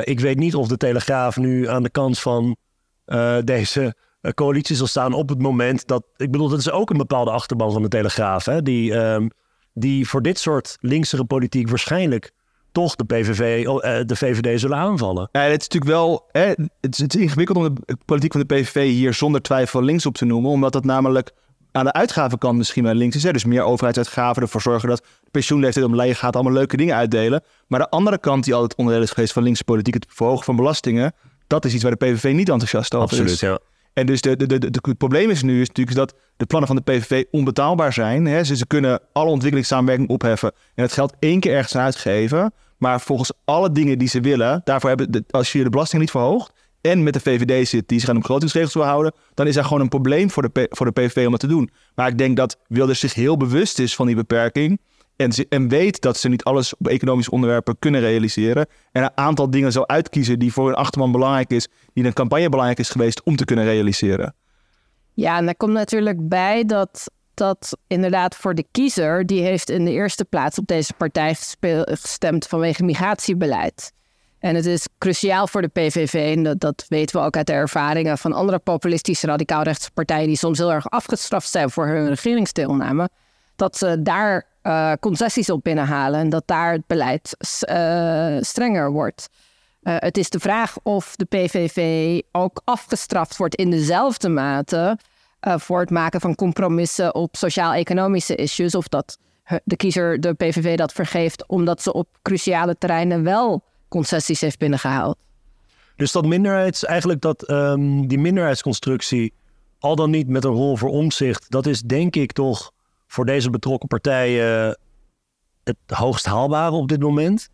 ik weet niet of de Telegraaf nu aan de kant van deze coalitie zal staan op het moment dat. Ik bedoel, dat is ook een bepaalde achterban van de Telegraaf. Hè, die, um, die voor dit soort linksere politiek waarschijnlijk toch de PVV, de VVD zullen aanvallen. Ja, het is natuurlijk wel. Hè, het, is, het is ingewikkeld om de politiek van de PVV hier zonder twijfel links op te noemen, omdat dat namelijk aan de uitgavenkant misschien wel links is. Hè? Dus meer overheidsuitgaven, ervoor zorgen dat de pensioenleeftijd omlaag gaat, allemaal leuke dingen uitdelen. Maar de andere kant die altijd onderdeel is geweest van linkse politiek, het verhogen van belastingen, dat is iets waar de PVV niet enthousiast over Absoluut, is. ja. En dus de, de, de, de, het probleem is nu is natuurlijk dat de plannen van de PVV onbetaalbaar zijn. Hè? Ze, ze kunnen alle ontwikkelingssamenwerking opheffen en het geld één keer ergens uitgeven. Maar volgens alle dingen die ze willen, daarvoor hebben de, als je de belasting niet verhoogt en met de VVD zit die zich aan de begrotingsregels wil houden, dan is er gewoon een probleem voor de, voor de PVV om dat te doen. Maar ik denk dat Wilders zich heel bewust is van die beperking. En, en weet dat ze niet alles op economische onderwerpen kunnen realiseren. En een aantal dingen zou uitkiezen die voor een achterman belangrijk is, die in een campagne belangrijk is geweest om te kunnen realiseren. Ja, en daar komt natuurlijk bij dat dat inderdaad voor de kiezer, die heeft in de eerste plaats op deze partij gestemd vanwege migratiebeleid. En het is cruciaal voor de PVV, en dat, dat weten we ook uit de ervaringen van andere populistische radicaalrechtse partijen die soms heel erg afgestraft zijn voor hun regeringsdeelname, dat ze daar uh, concessies op binnenhalen en dat daar het beleid uh, strenger wordt. Uh, het is de vraag of de PVV ook afgestraft wordt in dezelfde mate voor het maken van compromissen op sociaal-economische issues, of dat de kiezer de PVV dat vergeeft omdat ze op cruciale terreinen wel concessies heeft binnengehaald. Dus dat minderheids, eigenlijk dat um, die minderheidsconstructie, al dan niet met een rol voor omzicht, dat is denk ik toch voor deze betrokken partijen het hoogst haalbare op dit moment?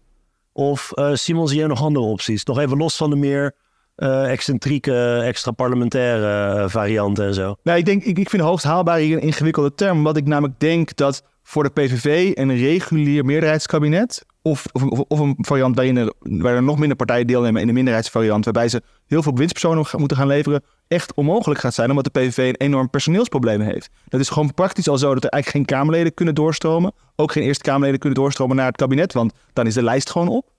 Of uh, Simon, zie jij nog andere opties? Nog even los van de meer uh, excentrieke, extra parlementaire uh, varianten en zo. Nou, ik, denk, ik, ik vind hoogst haalbaar hier een ingewikkelde term. Wat ik namelijk denk dat voor de PVV een regulier meerderheidskabinet of, of, of, een variant waarin er, waar er nog minder partijen deelnemen in de minderheidsvariant, waarbij ze heel veel winstpersonen moeten gaan leveren, echt onmogelijk gaat zijn, omdat de PVV een enorm personeelsprobleem heeft. Dat is gewoon praktisch al zo dat er eigenlijk geen Kamerleden kunnen doorstromen, ook geen Eerste Kamerleden kunnen doorstromen naar het kabinet, want dan is de lijst gewoon op.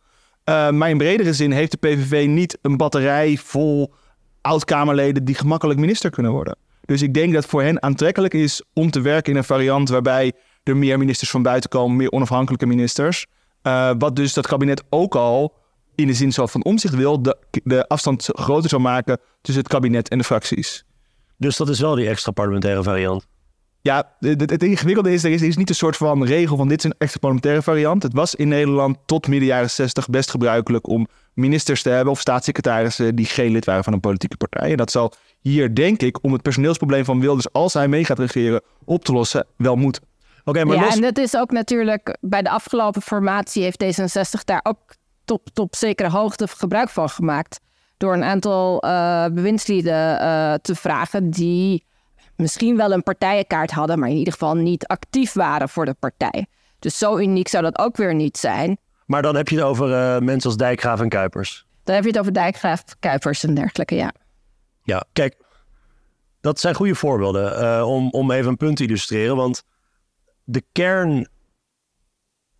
Uh, maar in bredere zin heeft de PVV niet een batterij vol oud-Kamerleden die gemakkelijk minister kunnen worden. Dus ik denk dat voor hen aantrekkelijk is om te werken in een variant waarbij er meer ministers van buiten komen, meer onafhankelijke ministers. Uh, wat dus dat kabinet ook al in de zin van omzicht wil, de, de afstand groter zou maken tussen het kabinet en de fracties. Dus dat is wel die extra parlementaire variant. Ja, het, het ingewikkelde is, er is, er is niet een soort van regel van dit is een extra parlementaire variant. Het was in Nederland tot midden jaren 60 best gebruikelijk om ministers te hebben of staatssecretarissen die geen lid waren van een politieke partij. En dat zal hier, denk ik, om het personeelsprobleem van Wilders als hij mee gaat regeren op te lossen, wel moeten. Okay, maar ja, en dat is ook natuurlijk bij de afgelopen formatie heeft D66 daar ook tot, tot zekere hoogte gebruik van gemaakt. Door een aantal uh, bewindslieden uh, te vragen die misschien wel een partijenkaart hadden, maar in ieder geval niet actief waren voor de partij. Dus zo uniek zou dat ook weer niet zijn. Maar dan heb je het over uh, mensen als Dijkgraaf en Kuipers. Dan heb je het over Dijkgraaf, Kuipers en dergelijke, ja. Ja, kijk, dat zijn goede voorbeelden om, om even een punt te illustreren. Want de kern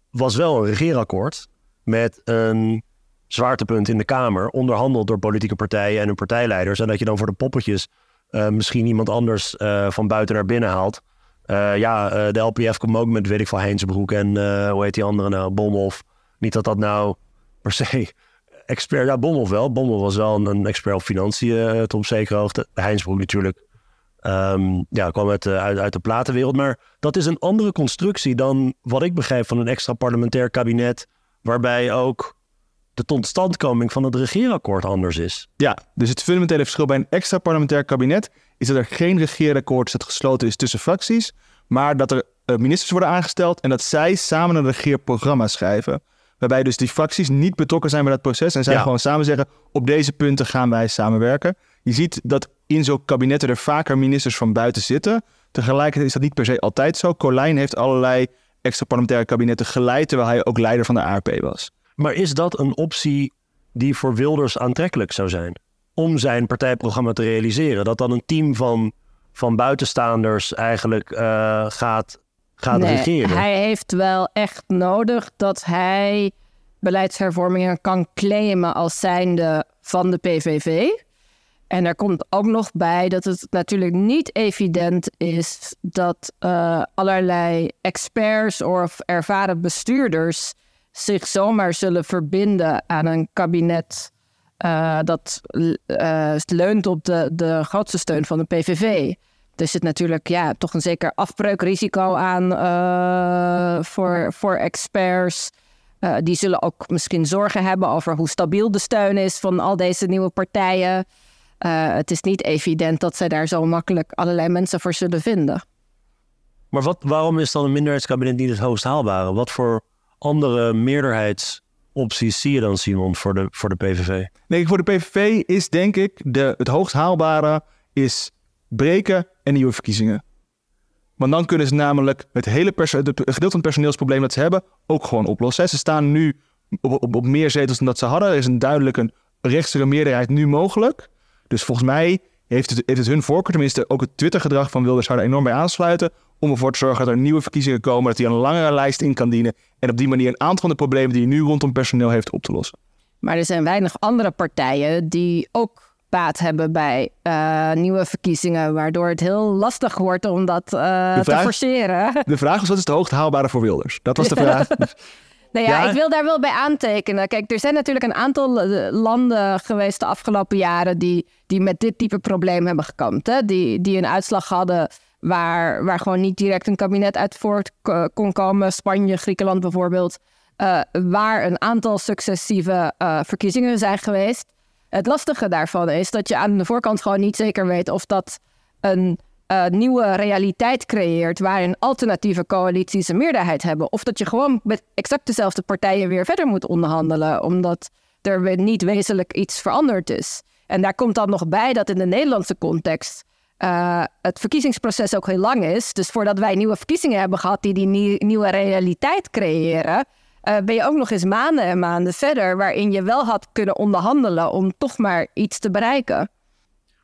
was wel een regeerakkoord met een zwaartepunt in de Kamer, onderhandeld door politieke partijen en hun partijleiders. En dat je dan voor de poppetjes uh, misschien iemand anders uh, van buiten naar binnen haalt. Uh, ja, de LPF komt ook met, weet ik veel, Heinsbroek en hoe heet die andere nou, Bomhoff. Niet dat dat nou per se expert, ja, Bomhoff wel. Bomhoff was wel een, een expert op financiën tot op zekere hoogte. Heinsbroek natuurlijk Ehm, ja, kwam uit, uit, uit de platenwereld. Maar dat is een andere constructie dan wat ik begrijp van een extra parlementair kabinet. Waarbij ook de totstandkoming van het regeerakkoord anders is. Ja, dus het fundamentele verschil bij een extra parlementair kabinet is dat er geen regeerakkoord is dat gesloten is tussen fracties, maar dat er eh, ministers worden aangesteld en dat zij samen een regeerprogramma schrijven. Waarbij dus die fracties niet betrokken zijn bij dat proces en zij gewoon samen zeggen: op deze punten gaan wij samenwerken. Je ziet dat in zo'n kabinetten er vaker ministers van buiten zitten. Tegelijkertijd is dat niet per se altijd zo. Colijn heeft allerlei extra parlementaire kabinetten geleid, terwijl hij ook leider van de ARP was. Maar is dat een optie die voor Wilders aantrekkelijk zou zijn? Om zijn partijprogramma te realiseren? Dat dan een team van, van buitenstaanders eigenlijk uh, gaat, gaat nee, regeren? Hij heeft wel echt nodig dat hij beleidshervormingen kan claimen als zijnde van de PVV. En er komt ook nog bij dat het natuurlijk niet evident is dat uh, allerlei experts of ervaren bestuurders zich zomaar zullen verbinden aan een kabinet uh, dat uh, leunt op de, de grootste steun van de PVV. Er zit natuurlijk ja, toch een zeker afbreukrisico aan voor, voor experts. die zullen ook misschien zorgen hebben over hoe stabiel de steun is van al deze nieuwe partijen. Het is niet evident dat zij daar zo makkelijk allerlei mensen voor zullen vinden. Maar wat, waarom is dan een minderheidskabinet niet het hoogst haalbare? Wat voor andere meerderheidsopties zie je dan, Simon, voor de, voor de PVV? Nee, voor de PVV is denk ik de, het hoogst haalbare is breken en nieuwe verkiezingen. Want dan kunnen ze namelijk het hele het gedeelte van het personeelsprobleem dat ze hebben ook gewoon oplossen. Ze staan nu op, op, op meer zetels dan dat ze hadden. Er is een duidelijk een rechtse meerderheid nu mogelijk. Dus volgens mij heeft het, heeft het hun voorkeur, tenminste ook het Twitter-gedrag van Wilders zou er enorm bij aansluiten om ervoor te zorgen dat er nieuwe verkiezingen komen, dat hij een langere lijst in kan dienen en op die manier een aantal van de problemen die hij nu rondom personeel heeft op te lossen. Maar er zijn weinig andere partijen die ook baat hebben bij uh, nieuwe verkiezingen, waardoor het heel lastig wordt om dat uh, te forceren. De vraag was, wat is de hoogte haalbare voor Wilders? Dat was de vraag. Nou ja, ja, ik wil daar wel bij aantekenen. Kijk, er zijn natuurlijk een aantal eh, landen geweest de afgelopen jaren die, die met dit type probleem hebben gekampt. Hè? Die, die een uitslag hadden waar, waar gewoon niet direct een kabinet uit voort kon komen. Spanje, Griekenland bijvoorbeeld. Uh, waar een aantal successieve uh, verkiezingen zijn geweest. Het lastige daarvan is dat je aan de voorkant gewoon niet zeker weet of dat een uh, nieuwe realiteit creëert waarin alternatieve coalities een meerderheid hebben. Of dat je gewoon met exact dezelfde partijen weer verder moet onderhandelen, omdat er niet wezenlijk iets veranderd is. En daar komt dan nog bij dat in de Nederlandse context uh, het verkiezingsproces ook heel lang is. Dus voordat wij nieuwe verkiezingen hebben gehad die die nieuwe realiteit creëren, uh, ben je ook nog eens maanden en maanden verder waarin je wel had kunnen onderhandelen om toch maar iets te bereiken.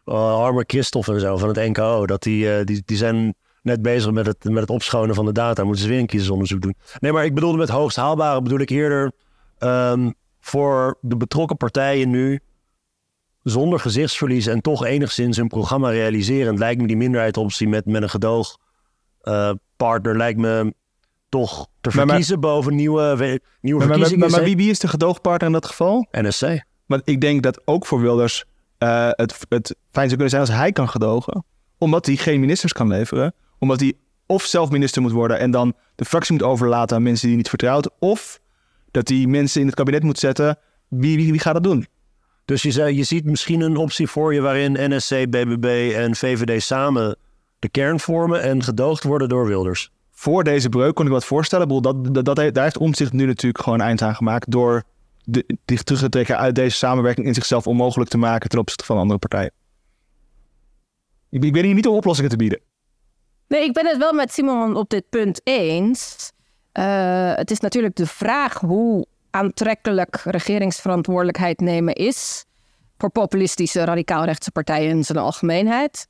Uh, Armer Christophe en zo van het NKO, dat die, die, die zijn net bezig met het, met het opschonen van de data. Moeten ze weer een kiezersonderzoek doen. Nee, maar ik bedoelde met hoogst haalbare bedoel ik eerder um, voor de betrokken partijen nu zonder gezichtsverlies en toch enigszins een programma realiseren, lijkt me die minderheidsoptie met, met een gedoog uh, partner lijkt me toch te verkiezen boven nieuwe, nieuwe maar, verkiezingen. Maar, maar, wie, is de gedoogpartner in dat geval? NSC. Want ik denk dat ook voor Wilders uh, het, het fijn zou kunnen zijn als hij kan gedogen. Omdat hij geen ministers kan leveren. Omdat hij of zelf minister moet worden en dan de fractie moet overlaten aan mensen die hij niet vertrouwt. Of dat hij mensen in het kabinet moet zetten. Wie, wie, wie gaat dat doen? Dus je, zei, je ziet misschien een optie voor je waarin NSC, BBB en VVD samen de kern vormen en gedoogd worden door Wilders. Voor deze breuk kon ik wat voorstellen. Dat, dat, dat, daar heeft Omtzigt nu natuurlijk gewoon eind aan gemaakt door de, zich terug te trekken uit deze samenwerking in zichzelf onmogelijk te maken ten opzichte van andere partijen. Ik, ik ben hier niet om oplossingen te bieden. Nee, ik ben het wel met Simon op dit punt eens. Uh, het is natuurlijk de vraag hoe aantrekkelijk regeringsverantwoordelijkheid nemen is voor populistische radicaal-rechtse partijen in zijn algemeenheid.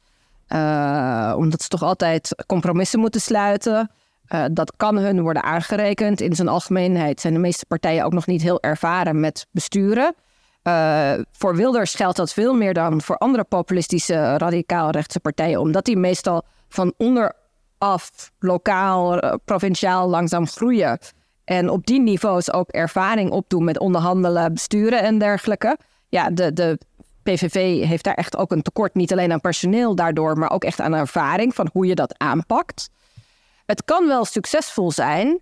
Uh, omdat ze toch altijd compromissen moeten sluiten. Uh, dat kan hun worden aangerekend. In zijn algemeenheid zijn de meeste partijen ook nog niet heel ervaren met besturen. Uh, voor Wilders geldt dat veel meer dan voor andere populistische radicaal-rechtse partijen, omdat die meestal van onderaf, lokaal, provinciaal langzaam groeien. En op die niveaus ook ervaring opdoen met onderhandelen, besturen en dergelijke. Ja, de, de PVV heeft daar echt ook een tekort, niet alleen aan personeel daardoor, maar ook echt aan ervaring van hoe je dat aanpakt. Het kan wel succesvol zijn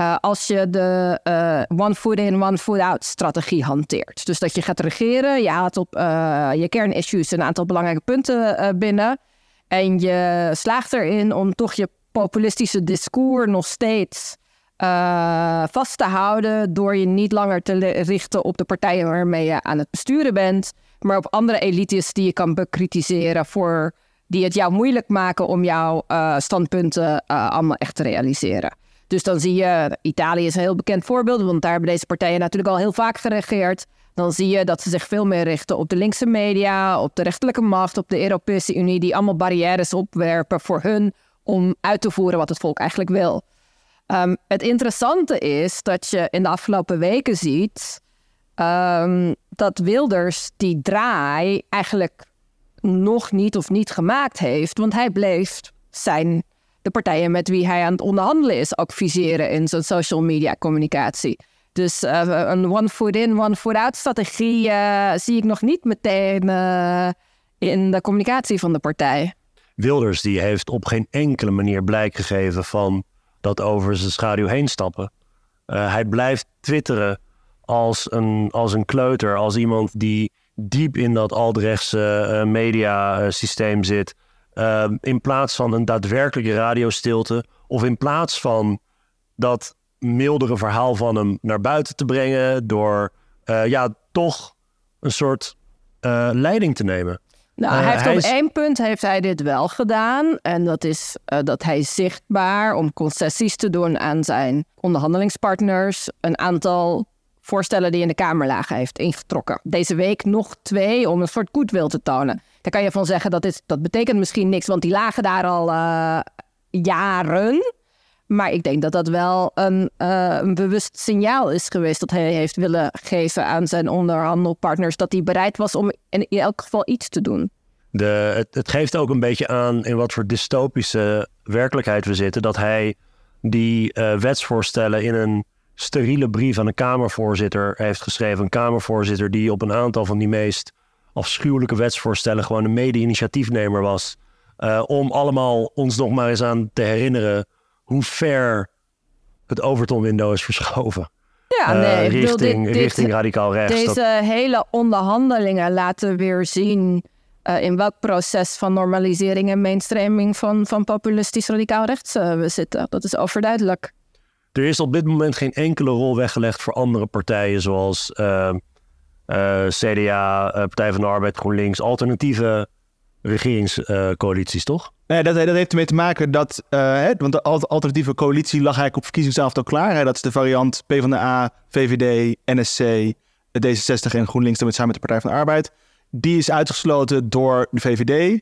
uh, als je de uh, one foot in, one foot out strategie hanteert. Dus dat je gaat regeren, je haalt op uh, je kernissues een aantal belangrijke punten binnen. En je slaagt erin om toch je populistische discours nog steeds vast te houden. Door je niet langer te richten op de partijen waarmee je aan het besturen bent. Maar op andere elites die je kan bekritiseren voor die het jou moeilijk maken om jouw standpunten allemaal echt te realiseren. Dus dan zie je, Italië is een heel bekend voorbeeld, want daar hebben deze partijen natuurlijk al heel vaak geregeerd. Dan zie je dat ze zich veel meer richten op de linkse media, op de rechterlijke macht, op de Europese Unie, die allemaal barrières opwerpen voor hun om uit te voeren wat het volk eigenlijk wil. Ehm, het interessante is dat je in de afgelopen weken ziet um, dat Wilders die draai eigenlijk nog niet of niet gemaakt heeft, want hij bleef zijn de partijen met wie hij aan het onderhandelen is ook viseren in zijn social media communicatie. Dus uh, een one foot in, one foot out strategie uh, zie ik nog niet meteen uh, in de communicatie van de partij. Wilders die heeft op geen enkele manier blijk gegeven van dat over zijn schaduw heen stappen. hij blijft twitteren als een, als een kleuter, als iemand die diep in dat aldrechtse mediasysteem zit Ehm, in plaats van een daadwerkelijke radiostilte. Of in plaats van dat mildere verhaal van hem naar buiten te brengen. Door uh, ja, toch een soort uh, leiding te nemen. Nou, hij heeft op één punt heeft hij dit wel gedaan. En dat is uh, dat hij zichtbaar om concessies te doen aan zijn onderhandelingspartners. Een aantal voorstellen die in de Kamer lagen heeft ingetrokken. Deze week nog twee om een soort goodwill te tonen. Daar kan je van zeggen dat is, dat betekent misschien niks, want die lagen daar al uh, jaren. Maar ik denk dat dat wel een, uh, een, bewust signaal is geweest dat hij heeft willen geven aan zijn onderhandelpartners. Dat hij bereid was om in, elk geval iets te doen. De, het, geeft ook een beetje aan in wat voor dystopische werkelijkheid we zitten. Dat hij die uh, wetsvoorstellen in een steriele brief aan een Kamervoorzitter heeft geschreven. Een Kamervoorzitter die op een aantal van die meest afschuwelijke wetsvoorstellen gewoon een mede-initiatiefnemer was. Uh, om allemaal ons nog maar eens aan te herinneren hoe ver het Overton-window is verschoven. Ja, eh, nee, uh, richting, dit, richting radicaal rechts. Deze dat... hele onderhandelingen laten weer zien uh, in welk proces van normalisering en mainstreaming van, van populistisch radicaal rechts we zitten. Dat is overduidelijk. Er is op dit moment geen enkele rol weggelegd voor andere partijen zoals uh, CDA, uh, Partij van de Arbeid, GroenLinks, alternatieve regeringscoalities, toch? Nee, dat, dat, heeft ermee te maken dat, hè, want de alternatieve coalitie lag eigenlijk op verkiezingsavond al klaar. Dat is de variant PvdA, VVD, NSC, D66 en GroenLinks met samen met de Partij van de Arbeid. Die is uitgesloten door de VVD. Um,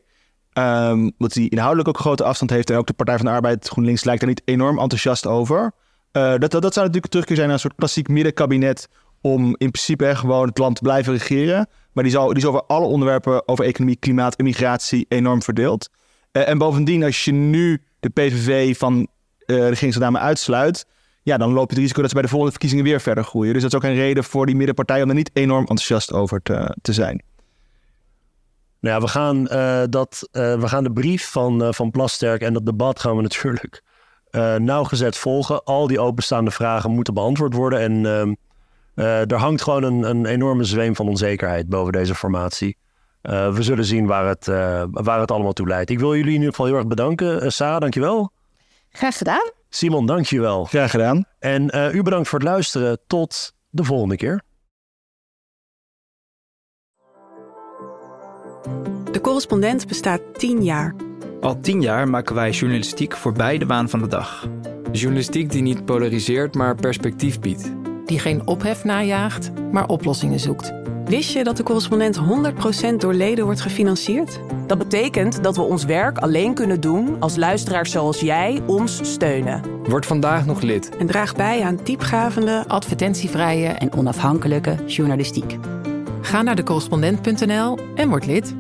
ehm, omdat die inhoudelijk ook grote afstand heeft. En ook de Partij van de Arbeid, GroenLinks, lijkt er niet enorm enthousiast over. Dat, dat, dat zou natuurlijk terugkeer zijn naar een soort klassiek middenkabinet om in principe gewoon het land te blijven regeren. Maar die, zal, die is over alle onderwerpen over economie, klimaat en migratie enorm verdeeld. Uh, en bovendien, als je nu de PVV van uh, de uitsluit, ja, dan loop je het risico dat ze bij de volgende verkiezingen weer verder groeien. Dus dat is ook een reden voor die middenpartij om er niet enorm enthousiast over te, te zijn. Nou ja, we gaan, dat, we gaan de brief van, van Plasterk en dat debat gaan we natuurlijk nauwgezet volgen. Al die openstaande vragen moeten beantwoord worden. En ehm, uh, er hangt gewoon een, een, enorme zweem van onzekerheid boven deze formatie. Uh, we zullen zien waar het, uh, waar het allemaal toe leidt. Ik wil jullie in ieder geval heel erg bedanken. Uh, Sarah, dankjewel. Graag gedaan. Simon, dankjewel. Graag gedaan. En u bedankt voor het luisteren. Tot de volgende keer. De correspondent bestaat tien jaar. Al tien jaar maken wij journalistiek voorbij de waan van de dag. Journalistiek die niet polariseert, maar perspectief biedt die geen ophef najaagt, maar oplossingen zoekt. Wist je dat de correspondent 100% door leden wordt gefinancierd? Dat betekent dat we ons werk alleen kunnen doen als luisteraars zoals jij ons steunen. Word vandaag nog lid. En draag bij aan diepgavende, advertentievrije en onafhankelijke journalistiek. Ga naar decorrespondent.nl en word lid.